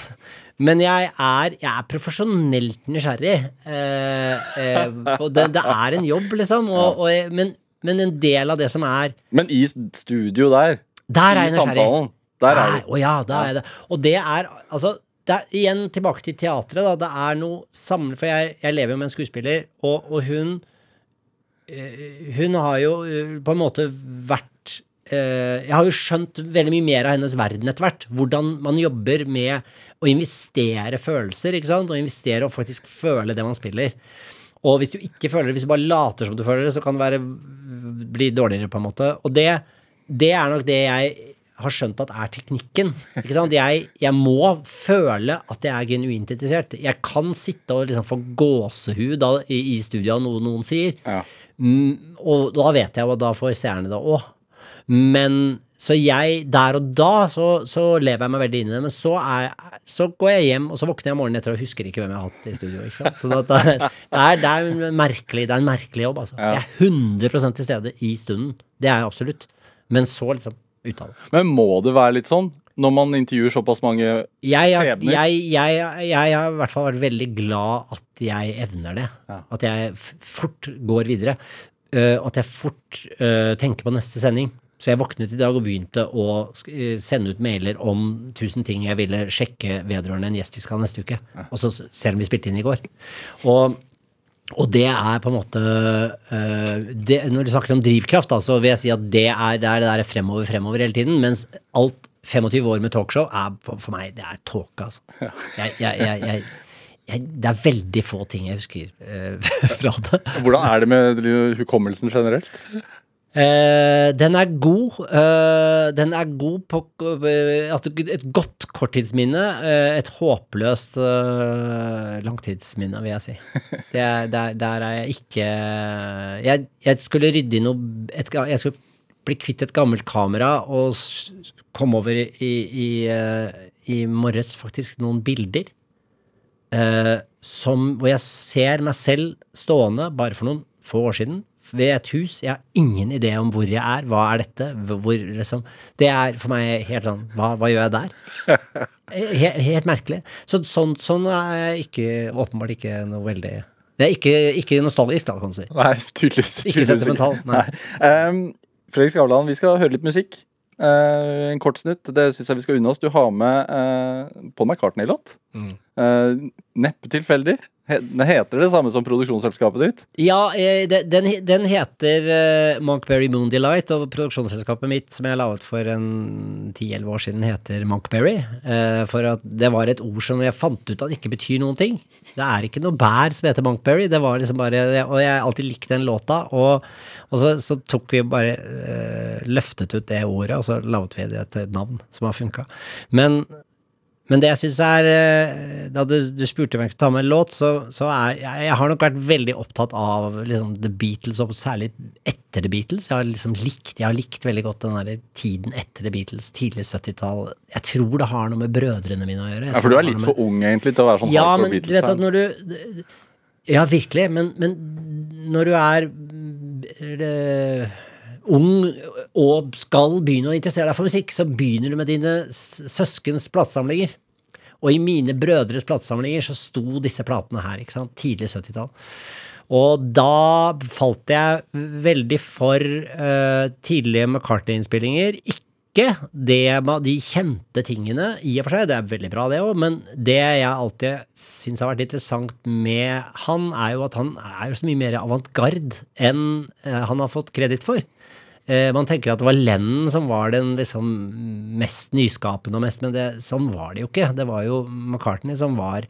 men jeg er, jeg er profesjonelt nysgjerrig. Eh, eh, det, det er en jobb, liksom. Og, og men, men en del av det som er Men i studio der, Der er jeg nysgjerrig. samtalen, der er du. Å ja, der er det. Og det er altså det er, Igjen tilbake til teatret. da, Det er noe samlet For jeg, jeg lever jo med en skuespiller, og, og hun eh, Hun har jo eh, på en måte vært eh, Jeg har jo skjønt veldig mye mer av hennes verden etter hvert. Hvordan man jobber med å investere følelser, ikke sant? Og investere og faktisk føle det man spiller. Og hvis du ikke føler det, hvis du bare later som du føler det, så kan det være, bli dårligere, på en måte. Og det, det er nok det jeg har skjønt at er teknikken. Ikke sant? Jeg, jeg må føle at jeg er genuint interessert. Jeg kan sitte og liksom få gåsehud da, i, i studio av noe noen sier. Ja. Mm, og da vet jeg, og da får seerne det òg. Men så jeg, der og da, så, så lever jeg meg veldig inn i det. Men så, er, så går jeg hjem, og så våkner jeg morgenen etter og husker ikke hvem jeg har hatt i studio. ikke sant? Så det, er, det, er, er en merkelig, det er en merkelig jobb, altså. Ja. Jeg er 100% til stede i stunden. Det er jeg absolutt. Men så liksom ut av det. Men må det være litt sånn når man intervjuer såpass mange Jeg, er- skjebner? jeg, jeg, jeg har i hvert fall vært veldig glad at jeg evner det. Ja. At jeg f- fort går videre. Eh, at jeg fort eh, tenker på neste sending. Så jeg våknet i dag og begynte å sk- eh, sende ut mailer om tusen ting jeg ville sjekke vedrørende en gjest vi skal ha neste uke. Og så selv om vi spilte inn i går. Og og det er på en måte eh, det, Når du snakker om drivkraft, da, så vil jeg si at det er det, er det der fremover, fremover hele tiden. Mens alt 25 år med talkshow er for meg det er tåke, altså. Jeg, jeg, jeg, det er veldig få ting jeg husker eh, (laughs) fra det. Hvordan er det med hukommelsen generelt? Eh, den er god. eh, den er god på eh, Et godt korttidsminne. et håpløst langtidsminne, vil jeg si. Det er, der, der er jeg ikke jeg, jeg skulle rydde i noe et, Jeg skulle bli kvitt et gammelt kamera og komme over i, i, i morges faktisk noen bilder. som, hvor jeg ser meg selv stående, bare for noen få år siden, ved et hus. Jeg har ingen idé om hvor jeg er. Hva er dette? Hvor, liksom. Det er for meg helt sånn Hva, hva gjør jeg der? (laughs) Helt, helt merkelig. Så, sånn, sånn er jeg ikke, åpenbart ikke noe veldig Det er ikke, ikke nostalgisk, da, kan du si. Nei, tydeligvis. Ikke sentimental, nei. Ehm, Fredrik Skavlan, vi skal høre litt musikk. Uh, en kort snutt. Det syns jeg vi skal unne oss. Du har med uh, Paul McCartney-låt. Mm. Uh, neppe tilfeldig. He heter det samme som produksjonsselskapet ditt. Ja, eh, den, den heter uh, Monkberry Moon Delight, og produksjonsselskapet mitt, som jeg la ut for en 10-11 år siden, heter Monkberry. eh, for at det var et ord som jeg fant ut at ikke betyr noen ting. Det er ikke noe bær som heter Monkberry, det var liksom bare Og jeg alltid likte den låta, og, og så, så tok vi bare eh, løftet ut det ordet, og så laget vi det til et navn som har funka. Men men det jeg syns er eh, Da du, du spurte om jeg kunne ta med en låt, så, så er jeg, jeg har nok vært veldig opptatt av liksom, The Beatles, og særlig etter The Beatles. Jeg har liksom likt, jeg har likt veldig godt den der tiden etter The Beatles, tidlig 70-tall. Jeg tror det har noe med brødrene mine å gjøre. Ja, for du er litt med- for ung egentlig til å være sånn ja, hardcore men du vet at når du Ja, virkelig. Men, men når du er eh, ung og skal begynne å interessere deg for musikk, så begynner du med dine søskens platesamlinger. Og i mine brødres platesamlinger så sto disse platene her, ikke sant. Tidlig 70-tall. Og da falt jeg veldig for uh, tidlige McCartney-innspillinger. Ikke det, de kjente tingene, i og for seg, det er veldig bra det òg, men det jeg alltid syns har vært interessant med han, er jo at han er jo så mye mer avantgarde enn uh, han har fått kreditt for. Eh, man tenker at det var Lennon som var den liksom mest nyskapende og mest, men det, sånn var det jo ikke. Det var jo McCartney som var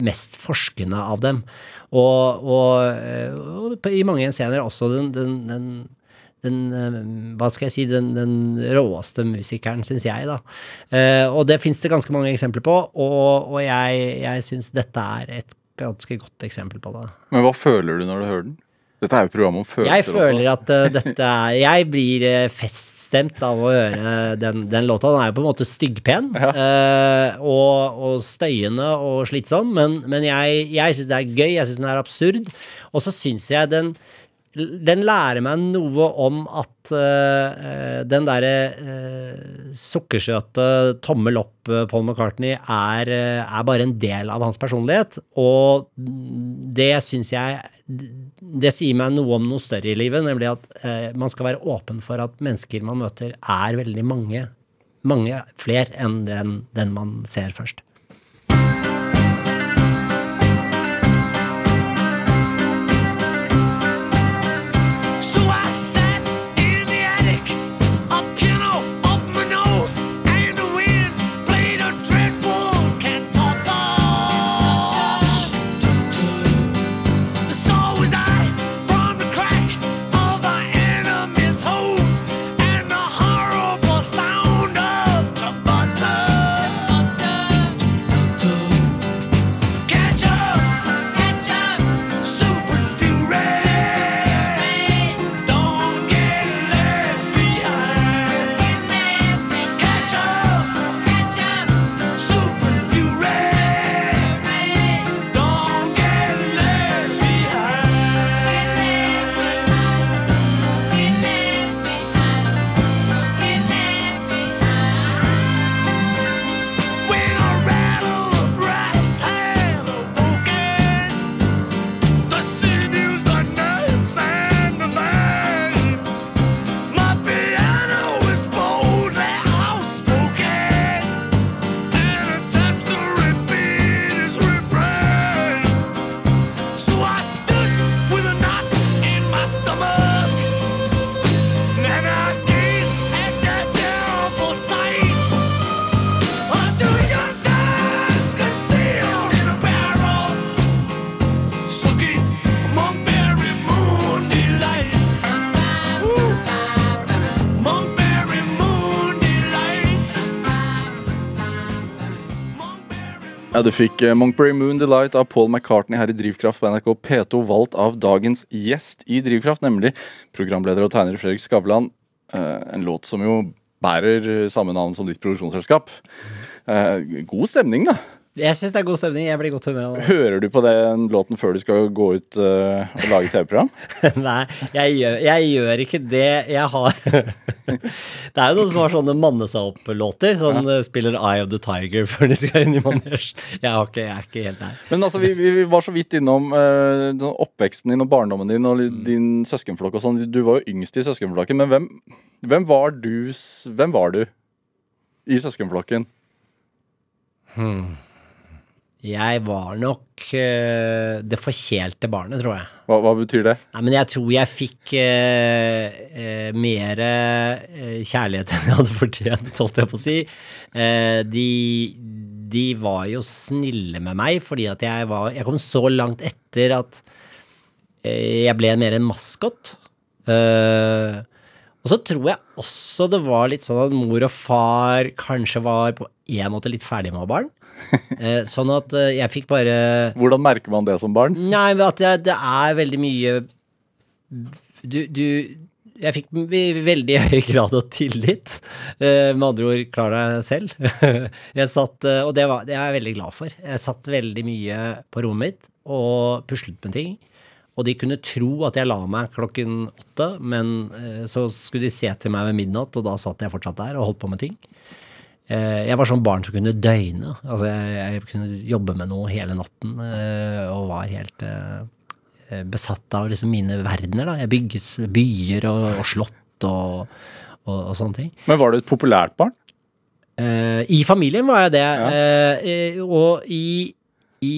mest forskende av dem. Og, og, eh, og i mange scener også den, den, den, den eh, Hva skal jeg si Den, råeste musikeren, syns jeg, da. Og det fins det ganske mange eksempler på, og, og jeg, jeg syns dette er et ganske godt eksempel på det. Men hva føler du når du hører den? Dette er jo programmet om følelser Jeg føler også. at uh, dette er Jeg blir uh, feststemt av å høre den, den låta. Den er jo på en måte styggpen eh, og, og støyende og slitsom, men, men jeg, jeg syns det er gøy, jeg syns den er absurd. Og så syns jeg den den lærer meg noe om at uh, den derre uh, sukkersøte tommel opp Paul McCartney er, er bare en del av hans personlighet. Og det syns jeg Det sier meg noe om noe større i livet, nemlig at eh, man skal være åpen for at mennesker man møter, er veldig mange, mange flere enn den, den man ser først. Ja, Du fikk eh, Monkberry Moon Delight av Paul McCartney her i Drivkraft på NRK P2, valgt av dagens gjest i Drivkraft, nemlig programleder og tegner Fredrik Skavlan. Eh, en låt som jo bærer samme navn som ditt produksjonsselskap. Eh, god stemning, da. Jeg syns det er god stemning. Jeg blir godt humør av det. Hører du på den låten før du skal gå ut uh, og lage TV-program? (laughs) Nei, jeg gjør, jeg gjør ikke det. Jeg har (laughs) Det er jo noen som har sånne manne seg opp-låter. Sånn ja. spiller Eye of the Tiger før de skal inn i manesj. Jeg, har ikke- jeg er ikke helt der. Men altså, vi, vi var så vidt innom eh, sånn oppveksten din og barndommen din og din din søskenflokk og sånn. Du var jo yngst i søskenflokken, men hvem, hvem var du Hvem var du i søskenflokken? Jeg var nok uh, det forkjelte barnet, tror jeg. Hva, hva betyr det? Nei, men jeg tror jeg fikk uh, uh, mer eh, kjærlighet enn jeg hadde fortjent, holdt jeg på å si. Eh, de, de var jo snille med meg, fordi at jeg var Jeg kom så langt etter at eh, jeg ble mer en maskot. Eh, og så tror jeg også det var litt sånn at mor og far kanskje var på en måte litt ferdig med å ha barn. (laughs) Eh, sånn at eh, jeg fikk bare Hvordan merker man det som barn? Nei, at det, det er veldig mye Du, du Jeg fikk veldig høy (laughs) grad av tillit. Eh, med andre ord, klar deg selv. (laughs) jeg satt, og det, var, det er jeg veldig glad for. Jeg satt veldig mye på rommet mitt og puslet med ting. Og de kunne tro at jeg la meg klokken åtte, men så skulle de se til meg ved midnatt, og da satt jeg fortsatt der og holdt på med ting. Eh, Jeg var sånn barn som kunne døgne. Altså jeg, jeg kunne jobbe med noe hele natten eh, og var helt eh, besatt av liksom mine verdener. Da. Jeg bygget byer og, og slott og, og, og sånne ting. Men var du et populært barn? Eh, I familien var jeg det. Ja. eh, og i, i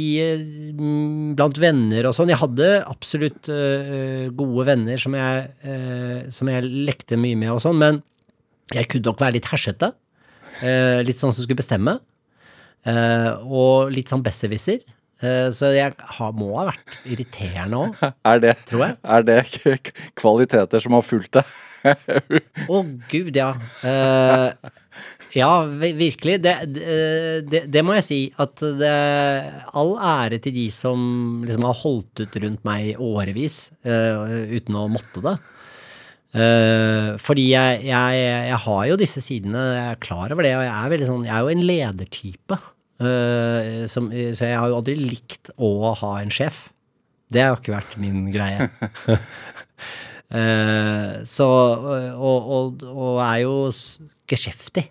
Blant venner og sånn. Jeg hadde absolutt eh, gode venner som jeg, som jeg lekte mye med og sånn, men jeg kunne nok være litt hersete. Eh, litt sånn som skulle bestemme. Eh, og litt sånn besserwisser. Eh, så jeg har, må ha vært irriterende òg, (laughs) det, tror jeg. er det kvaliteter som har fulgt deg? (laughs) Å, gud, ja. Uh, ja, virkelig. Det, det, det, det må jeg si. At det All ære til de som liksom har holdt ut rundt meg årevis uh, uten å måtte det. Eh, fordi jeg, jeg, jeg har jo disse sidene, jeg er klar over det, og jeg er, sånn, jeg er jo en ledertype. Uh, som, så jeg har jo aldri likt å ha en sjef. Det har ikke vært min greie. uh, (laughs) så og, og, og er jo geskjeftig.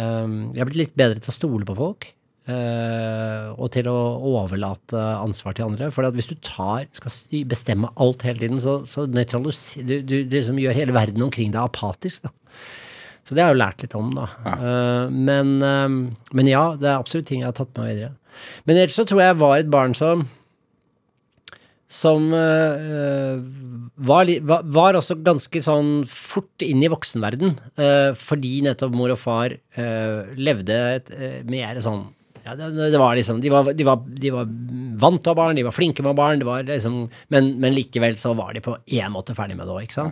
Um, jeg er blitt litt bedre til å stole på folk. Eh, og til å overlate ansvar til andre. For hvis du tar, skal bestemme alt hele tiden, så, så du, du, liksom gjør hele verden omkring deg apatisk. Da. Så det har jeg jo lært litt om, da. Eh, men, eh, men ja, det er absolutt ting jeg har tatt med meg videre. Men ellers så tror jeg jeg var et barn som som eh, var, var, også ganske sånn fort inn i voksenverden. eh, fordi nettopp mor og far eh, levde et mer sånn ja, det, var liksom, de var, de, var, de var vant til å ha barn, de var flinke med barn, det var liksom, men, men likevel så var de på én måte ferdig med det òg, Ja.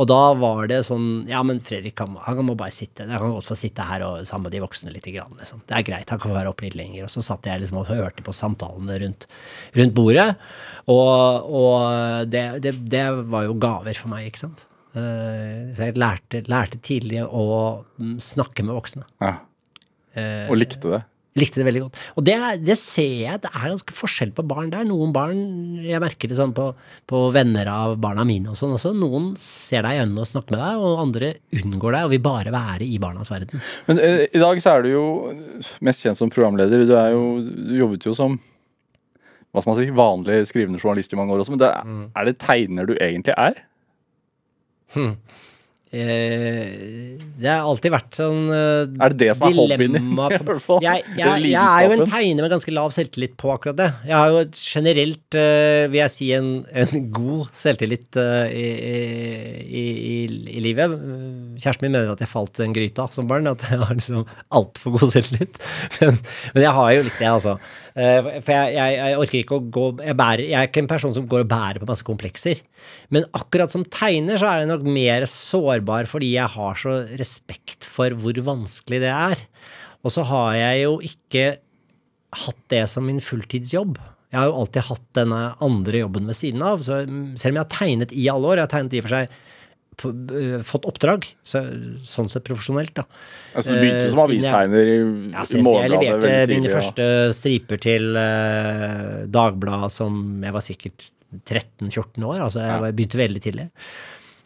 Og da var det sånn Ja, men Fredrik han, han må bare sitte. Jeg kan godt få sitte her og sammen med de voksne litt. Grann, liksom. Det er greit, han kan være oppe litt lenger. Og så satt jeg liksom og hørte på samtalene rundt, rundt bordet. Og, og det, det, det var jo gaver for meg, ikke sant. Eh, så jeg lærte, lærte tidlig å mm, snakke med voksne. Ja. Eh, Og likte det? Likte det veldig godt. Og det, er- det ser jeg, det er ganske forskjell på barn der. Noen barn, jeg merker det sånn på, på venner av barna mine og sånn også, noen ser deg i øynene og snakker med deg, og andre unngår deg og vil bare være i barnas verden. Men eh, i dag så er du jo mest kjent som programleder. Du, er jo, du jobbet jo som hva skal man si, vanlig skrivende journalist i mange år også, men det, er- er det tegner du egentlig er? Eh, det har alltid vært sånn eh, Er det det som er hobbyen din, dilemma (laughs) i hvert fall? Jeg, jeg, jeg er jo en tegner med ganske lav selvtillit på akkurat det. Jeg har jo generelt, eh, vil jeg si, en, en god selvtillit eh, i, i, i, i livet. Kjæresten min mener at jeg falt den gryta som barn, at jeg har liksom altfor god selvtillit. (laughs) Men, men jeg har jo litt det, altså. Eh, For jeg, jeg, jeg orker ikke å gå jeg, bærer, jeg er ikke en person som går og bærer på masse komplekser. Men akkurat som tegner så er jeg nok mer sårbar fordi jeg har så respekt for hvor vanskelig det er. Og så har jeg jo ikke hatt det som min fulltidsjobb. Jeg har jo alltid hatt denne andre jobben ved siden av. Så selv om jeg har tegnet i alle år, jeg har tegnet i og for seg fått oppdrag, så, sånn sett profesjonelt, da. Altså, du begynte som Eh, jeg- avistegner i, Ja, i så jeg leverte tidlig, mine ja. første striper til uh, Dagbladet som jeg var sikkert 13-14 år. Altså jeg Ja. begynte veldig tidlig.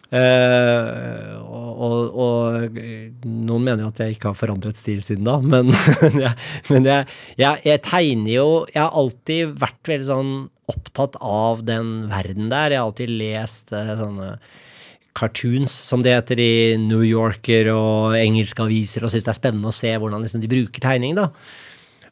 Uh, og, og, eh, noen mener at jeg ikke har forandret stil siden da, (laughs) men, jeg, men jeg, jeg, jeg tegner jo Jeg har alltid vært veldig sånn opptatt av den verden der. Jeg har alltid lest uh, sånne cartoons, som det heter i New Yorker og engelske aviser, og syns det er spennende å se hvordan liksom, de bruker tegning. da.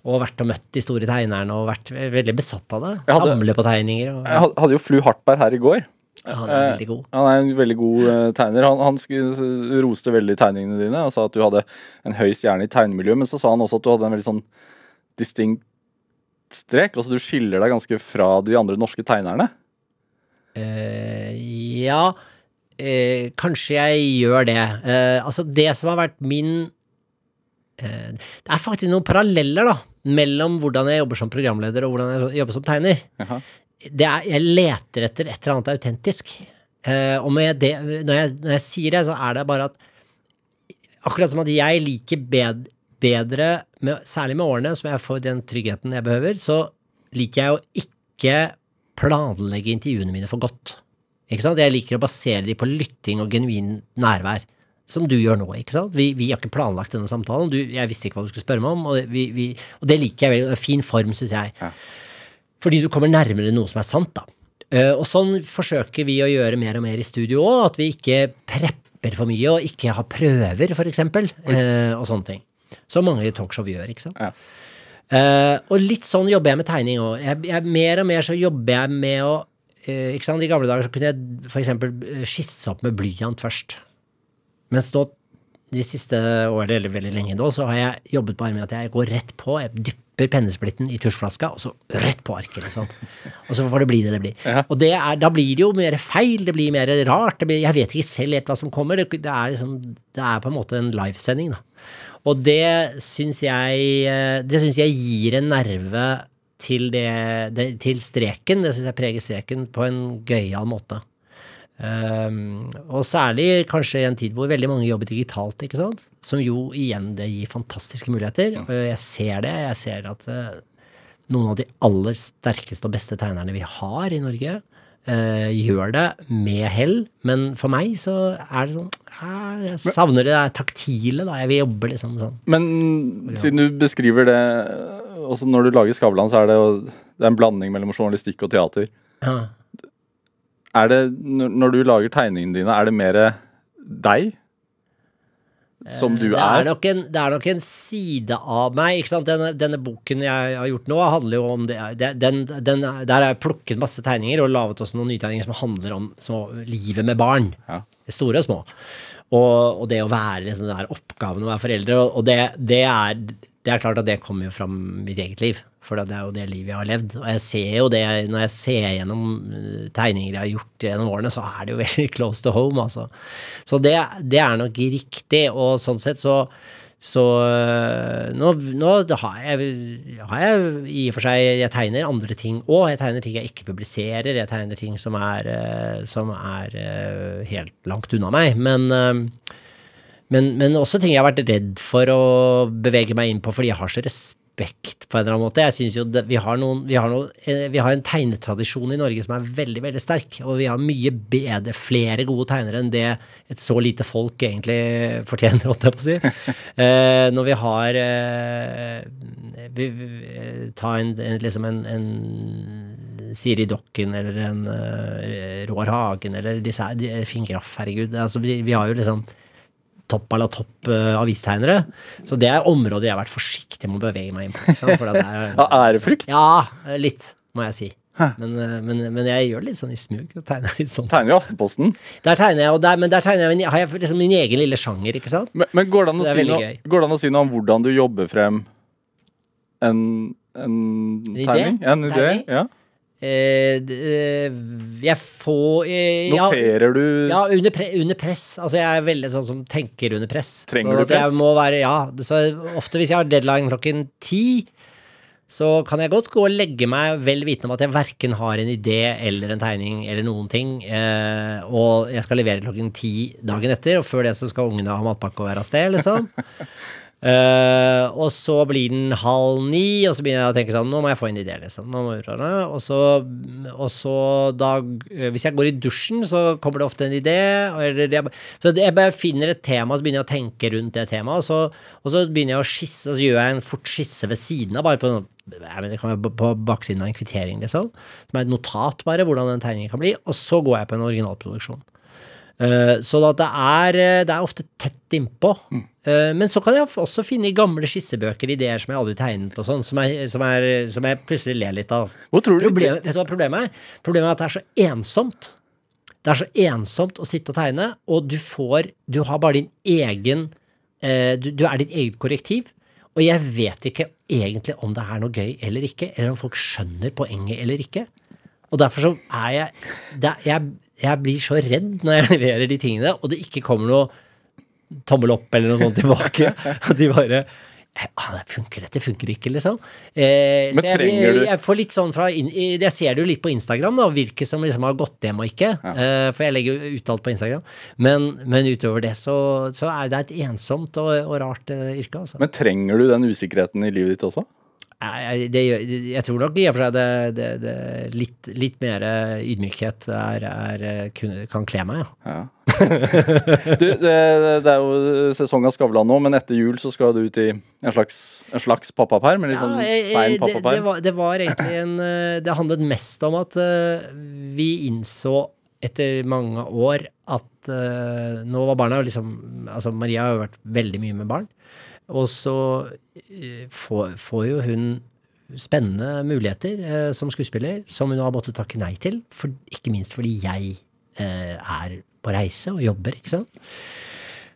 Og vært og møtt de store tegnerne og vært veldig besatt av det. Hadde- Samle på tegninger. Og, Jeg hadde jo Flu Hartberg her i går. han er veldig god. Han er en veldig god eh, tegner. Han, han roste veldig tegningene dine og sa at du hadde en høy stjerne i tegnemiljøet, men så sa han også at du hadde en veldig sånn distinkt strek. Altså du skiller deg ganske fra de andre norske tegnerne. Uh, ja, eh, kanskje jeg gjør det. Eh, altså, det som har vært min eh, Det er faktisk noen paralleller, da, mellom hvordan jeg jobber som programleder og hvordan jeg jobber som tegner. Det er, jeg leter etter et eller annet autentisk. Eh, og når jeg, det, når, jeg, når jeg sier det, så er det bare at Akkurat som at jeg liker bed, bedre, med, særlig med årene, som jeg får den tryggheten jeg behøver, så liker jeg å ikke planlegge intervjuene mine for godt. Ikke sant? Jeg liker å basere de på lytting og genuin nærvær. Som du gjør nå, ikke sant? Vi, vi har ikke planlagt denne samtalen. Du, jeg visste ikke hva du skulle spørre meg om, og, vi, vi, og det liker jeg veldig. Det Fin form, syns jeg. Ja. Fordi du kommer nærmere noe som er sant, da. Eh, og sånn forsøker vi å gjøre mer og mer i studio òg, at vi ikke prepper for mye, og ikke har prøver, eksempel, eh, og sånne ting. Som mange talkshow gjør, ikke sant. Ja. Uh, og litt sånn jobber jeg med tegning òg. Mer og mer så jobber jeg med å? I gamle dager så kunne jeg eksempel eh, skisse opp med blyant først. Mens nå, de siste årene, eller veldig lenge nå, så har jeg jobbet bare med at jeg går rett på. Jeg dypper pennesplitten i tusjflaska, og så rett på arket, liksom. Og så får det bli det det blir. Ja. Og det er, da blir det jo mer feil, det blir mer rart. Det blir, jeg vet ikke selv helt hva som kommer. Det, det, er liksom, det er på en måte en livesending, da. Og det syns jeg eh, Det syns jeg gir en nerve til, det, det, til streken. Det syns jeg preger streken på en gøyal måte. Um, og særlig kanskje i en tid hvor veldig mange jobber digitalt, ikke sant? Som jo igjen det gir fantastiske muligheter. Og jeg ser det. Jeg ser at eh, noen av de aller sterkeste og beste tegnerne vi har i Norge, Uh, gjør det med hell. Men for meg så er det sånn uh, Jeg savner det taktile, da. Jeg vil jobbe liksom sånn. Men siden du beskriver det også når du lager Skavlan, så er det det er en blanding mellom journalistikk og teater. Ja. Er det, når du lager tegningene dine, er det mer deg? Som du det er, er? nok en, det er nok en side av meg. ikke sant? Denne, denne boken jeg har gjort nå, handler jo om det, den, den, Der har jeg plukket masse tegninger og laget også noen nytegninger som handler om små, livet med barn. Ja. Store og små. Og, og det å være liksom, den der oppgaven å være foreldre. Og det, det, er, det er klart at det kommer jo fra mitt eget liv. For det er jo det livet jeg har levd. Og jeg ser jo det når jeg ser gjennom eh, tegninger jeg har gjort gjennom årene, så er det jo (laughs) veldig close to home, altså. Så det, det er nok riktig, og sånn sett så så øh, nå, nå har, jeg, har jeg i og for seg Jeg tegner andre ting òg. Jeg tegner ting jeg ikke publiserer. Jeg tegner ting som er, øh, som er helt langt unna meg. Men, men, men også ting jeg har vært redd for å bevege meg inn på fordi jeg har så respekt på en eller annen måte. Jeg synes jo det, vi, har noen, vi, har noen, eh, vi har en tegnetradisjon i Norge som er veldig veldig sterk. Og vi har mye bedre, flere gode tegnere enn det et så lite folk egentlig fortjener, holdt jeg på å si. (laughs) Eh, når vi har eh, vi, vi, Ta en, en, liksom en, en Siri Dokken eller en uh, Roar Hagen eller disse her, Finn Graff, herregud. Altså, vi, vi har jo liksom topp à la topp uh, avistegnere. Så det er områder jeg har vært forsiktig med å bevege meg inn på. (laughs) Ærefrykt? ja, litt, må jeg si. Men, uh, men, men jeg gjør det litt sånn i smug. Tegner litt sånn. Tegner jo Aftenposten. Der tegner jeg, og der, men der tegner jeg, min- har jeg liksom min egen lille sjanger, ikke sant? Men, men går, det det si noe, går det an å si noe om hvordan du jobber frem en, en idé? tegning? En idé? Ja. Eh, eh, jeg får eh, ja, Noterer du Ja, under, pre under press. Altså, jeg er veldig sånn som tenker under press. Trenger du jeg press? Være, ja, så ofte hvis jeg har deadline klokken ti, så kan jeg godt gå og legge meg vel vitende om at jeg verken har en idé eller en tegning eller noen ting, og jeg skal levere klokken ti dagen etter, og før det så skal ungene ha matpakke og være av sted, liksom. (laughs) Eh, og så blir den halv ni, og så begynner jeg å tenke sånn Nå må jeg få en idé, liksom. Og så, og så da eh, Hvis jeg går i dusjen, så kommer det ofte en idé. Eller jeg, så jeg bare finner et tema, så begynner jeg å tenke rundt det temaet. Og så, og så begynner jeg å skisse, og så gjør jeg en fort skisse ved siden av, bare på, være på baksiden av en kvittering, liksom. Som er et notat, bare, hvordan den tegningen kan bli. Og så går jeg på en originalproduksjon. Eh, så det er, eh, det er ofte tett innpå. Mm. men så kan jeg også finne gamle skissebøker ideer som jeg aldri tegnet, og sånn, som, som, som jeg plutselig ler litt av. Hva tror du Problemet, vet du hva problemet er? Problemet er at det er så ensomt. Det er så ensomt å sitte og tegne, og du får Du har bare din egen eh, du, du er ditt eget korrektiv. Og jeg vet ikke egentlig om det er noe gøy eller ikke, eller om folk skjønner poenget eller ikke. Og derfor så er jeg er- jeg, jeg blir så redd når jeg (laughs) leverer de tingene, og det ikke kommer noe tommel opp eller noe sånt tilbake. (laughs) Og de bare ah, det funker dette, funker ikke, liksom. Eh, Men så jeg, trenger du- jeg får litt sånn fra Jeg ser det jo litt på Instagram, da, hvilke som liksom har gått hjem og ikke. Eh, for jeg legger jo ut alt på Instagram. Men, men utover det så, så er det et ensomt og, og rart eh, yrke, altså. Men trenger du den usikkerheten i livet ditt også? Jeg, det, jeg tror nok i og for seg det, det, det litt, litt mer ydmykhet er, er, kan kle meg, ja. Ja. (laughs) du, det, er jo sesong av Skavlan nå, men etter jul så skal du ut i en slags, en slags pappaperm? Eller sånn Ja, eh, sein det, pappaperm? var, det var egentlig en (laughs) Det handlet mest om at eh, vi innså etter mange år at eh, nå var barna liksom Altså, Maria har jo vært veldig mye med barn. Og så eh, får, får jo hun spennende muligheter eh, som skuespiller, som hun har måttet takke nei til. For, ikke minst fordi jeg eh, er på reise og jobber, ikke sant.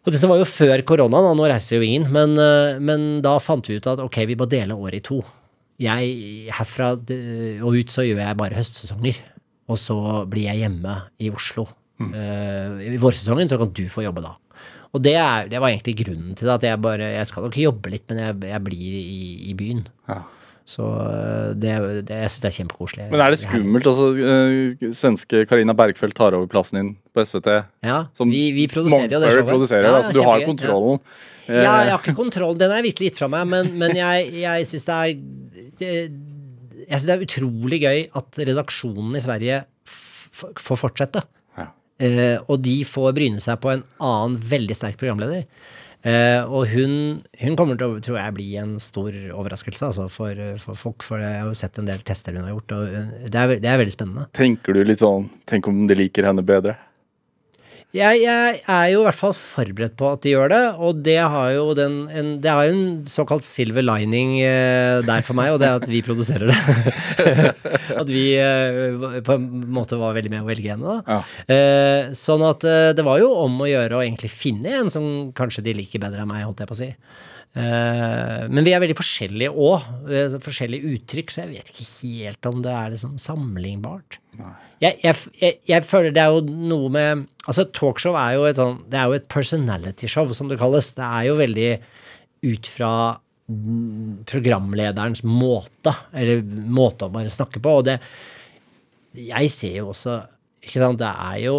Og dette var jo før korona, nå reiser jo ingen. Men, eh, men da fant vi ut at ok, vi må dele året i to. Jeg, herfra og ut så gjør jeg bare høstsesonger. Og så blir jeg hjemme i Oslo. Eh, I vårsesongen så kan du få jobbe da. Og det, er, det var egentlig grunnen til det. At jeg bare Jeg skal nok jobbe litt, men jeg, jeg blir i, i byen. Ja. Så eh, det, det, jeg syns det er kjempekoselig. Men er det skummelt? Altså, uh, svenske Karina Bergfeldt tar over plassen din på SVT. Ja, Som vi, vi produserer jo det showet. Produserer, Ja, det, ja, altså, du har kontrollen. Ja, jeg har ikke kontroll. Den er virkelig gitt fra meg, men, men jeg, jeg syns det er det, Jeg syns det er utrolig gøy at redaksjonen i Sverige f får fortsette. Eh, og de får bryne seg på en annen veldig sterk programleder. Eh, og hun, hun kommer til å, tror jeg, bli en stor overraskelse altså, for, for folk, for jeg har jo sett en del tester hun har gjort, og det er, det er veldig spennende. Tenker du litt sånn Tenk om de liker henne bedre? Jeg, jeg er jo i hvert fall forberedt på at de gjør det, og det har jo den, en, det har en såkalt silver lining eh, der for meg, og det er at vi produserer det. (laughs) at vi eh, på en måte var veldig med å velge henne, da. Ja. Eh, sånn at eh, det var jo om å gjøre å egentlig finne en som kanskje de liker bedre enn meg, holdt jeg på å si. Eh, men vi er veldig forskjellige òg. Forskjellige uttrykk, så jeg vet ikke helt om det er liksom sammenlignbart. Jeg, jeg, jeg, jeg føler det er jo noe med Altså, talkshow er jo et sånn Det er jo et personality show, som det kalles. Det er jo veldig ut fra programlederens måte, eller måte å bare snakke på. Og det Jeg ser jo også Ikke sant, det er jo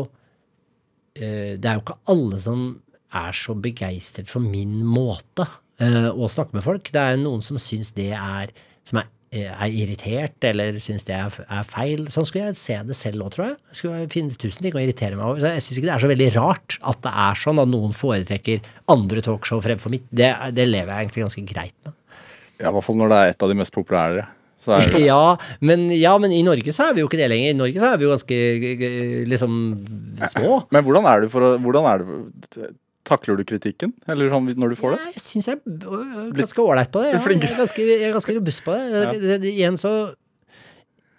eh, Det er jo ikke alle som er så begeistret for min måte å snakke med folk. Det er noen som syns det er Som er, eh, er irritert, eller syns det er, er feil. Sånn skulle jeg se det selv òg, tror jeg. Jeg skulle finne tusen ting å irritere meg over. Så jeg syns ikke det er så veldig rart at det er sånn at noen foretrekker andre talkshow fremfor mitt. Det, det lever jeg egentlig ganske greit med. Ja, I hvert fall når det er et av de mest populære. Så det, (laughs) Ja men, ja, men i Norge så er vi jo ikke det lenger. I Norge så er vi jo ganske eh, liksom små. men hvordan er du for å hvordan er det, Takler du kritikken, eller sånn når du får det? Ja, jeg syns jeg er øh, ganske ålreit på det. Ja, jeg, er ganske, jeg er ganske robust på det. det igjen så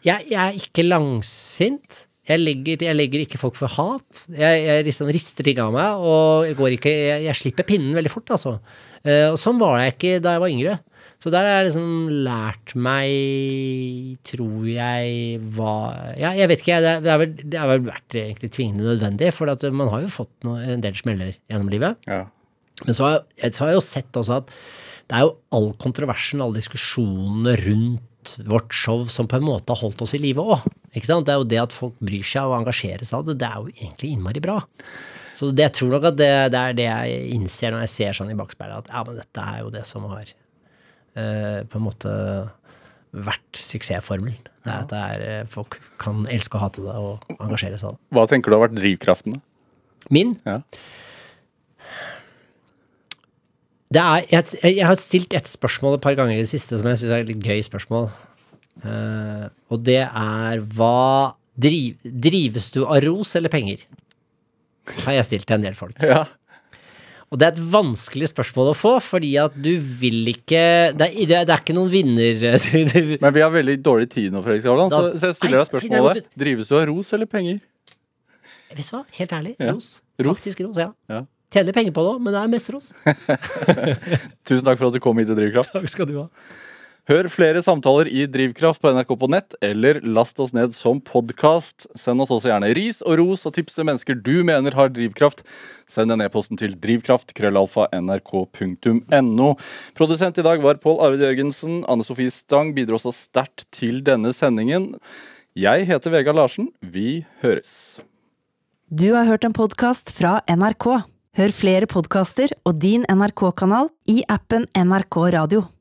jeg, jeg er ikke langsint. Jeg legger, jeg legger ikke folk for hat. Jeg, jeg liksom rister ting av meg, og jeg, går ikke, jeg slipper pinnen veldig fort, altså. Eh, og sånn var jeg ikke da jeg var yngre. Så der har jeg liksom lært meg, tror jeg, hva Ja, jeg vet ikke, jeg. Det, vel, det har vel vært egentlig tvingende nødvendig, for at man har jo fått noe, en del smeller gjennom livet. Ja. Men så har, jeg, så har jeg jo sett også at det er jo all kontroversen, alle diskusjonene rundt vårt show som på en måte har holdt oss i live òg. Det er jo det at folk bryr seg og engasjerer seg av det, det er jo egentlig innmari bra. Så det, jeg tror nok at det, det er det jeg innser når jeg ser sånn i bakspeilet, at ja, men dette er jo det som har eh, på en måte vært suksessformelen. Det er at det er, eh, folk kan elske og hate det og engasjere seg av det. Hva tenker du har vært drivkraften? da? Min Ja. det er, jeg, jeg har stilt et spørsmål et par ganger i det siste som jeg syns er et litt gøy spørsmål. Uh, og det er hva driv, Drives du av ros eller penger? Har jeg stilt til en del folk. Ja. Og det er et vanskelig spørsmål å få, fordi at du vil ikke Det er, det er, ikke noen vinner... (laughs) Du, Men vi har veldig dårlig tid nå, Fredrik Skavlan, så, så jeg stiller deg spørsmålet. Drives du av ros eller penger? vet du hva? Helt ærlig. Ja. Ros. Ros. Faktisk ros, ja. Ja. Tjener penger på det òg, men det er mest ros. (laughs) Tusen takk for at du kom hit til Drivkraft. Takk skal du ha. Hør flere samtaler i Drivkraft på NRK på nett, eller last oss ned som podkast. Send oss også gjerne ris og ros og tips til mennesker du mener har drivkraft. Send en e-posten til drivkraft.krøllalfa.nrk.no. Produsent i dag var Pål Arvid Jørgensen. Anne Sofie Stang bidro også sterkt til denne sendingen. Jeg heter Vegard Larsen. Vi høres. Du har hørt en podkast fra NRK. Hør flere podkaster og din NRK-kanal i appen NRK Radio.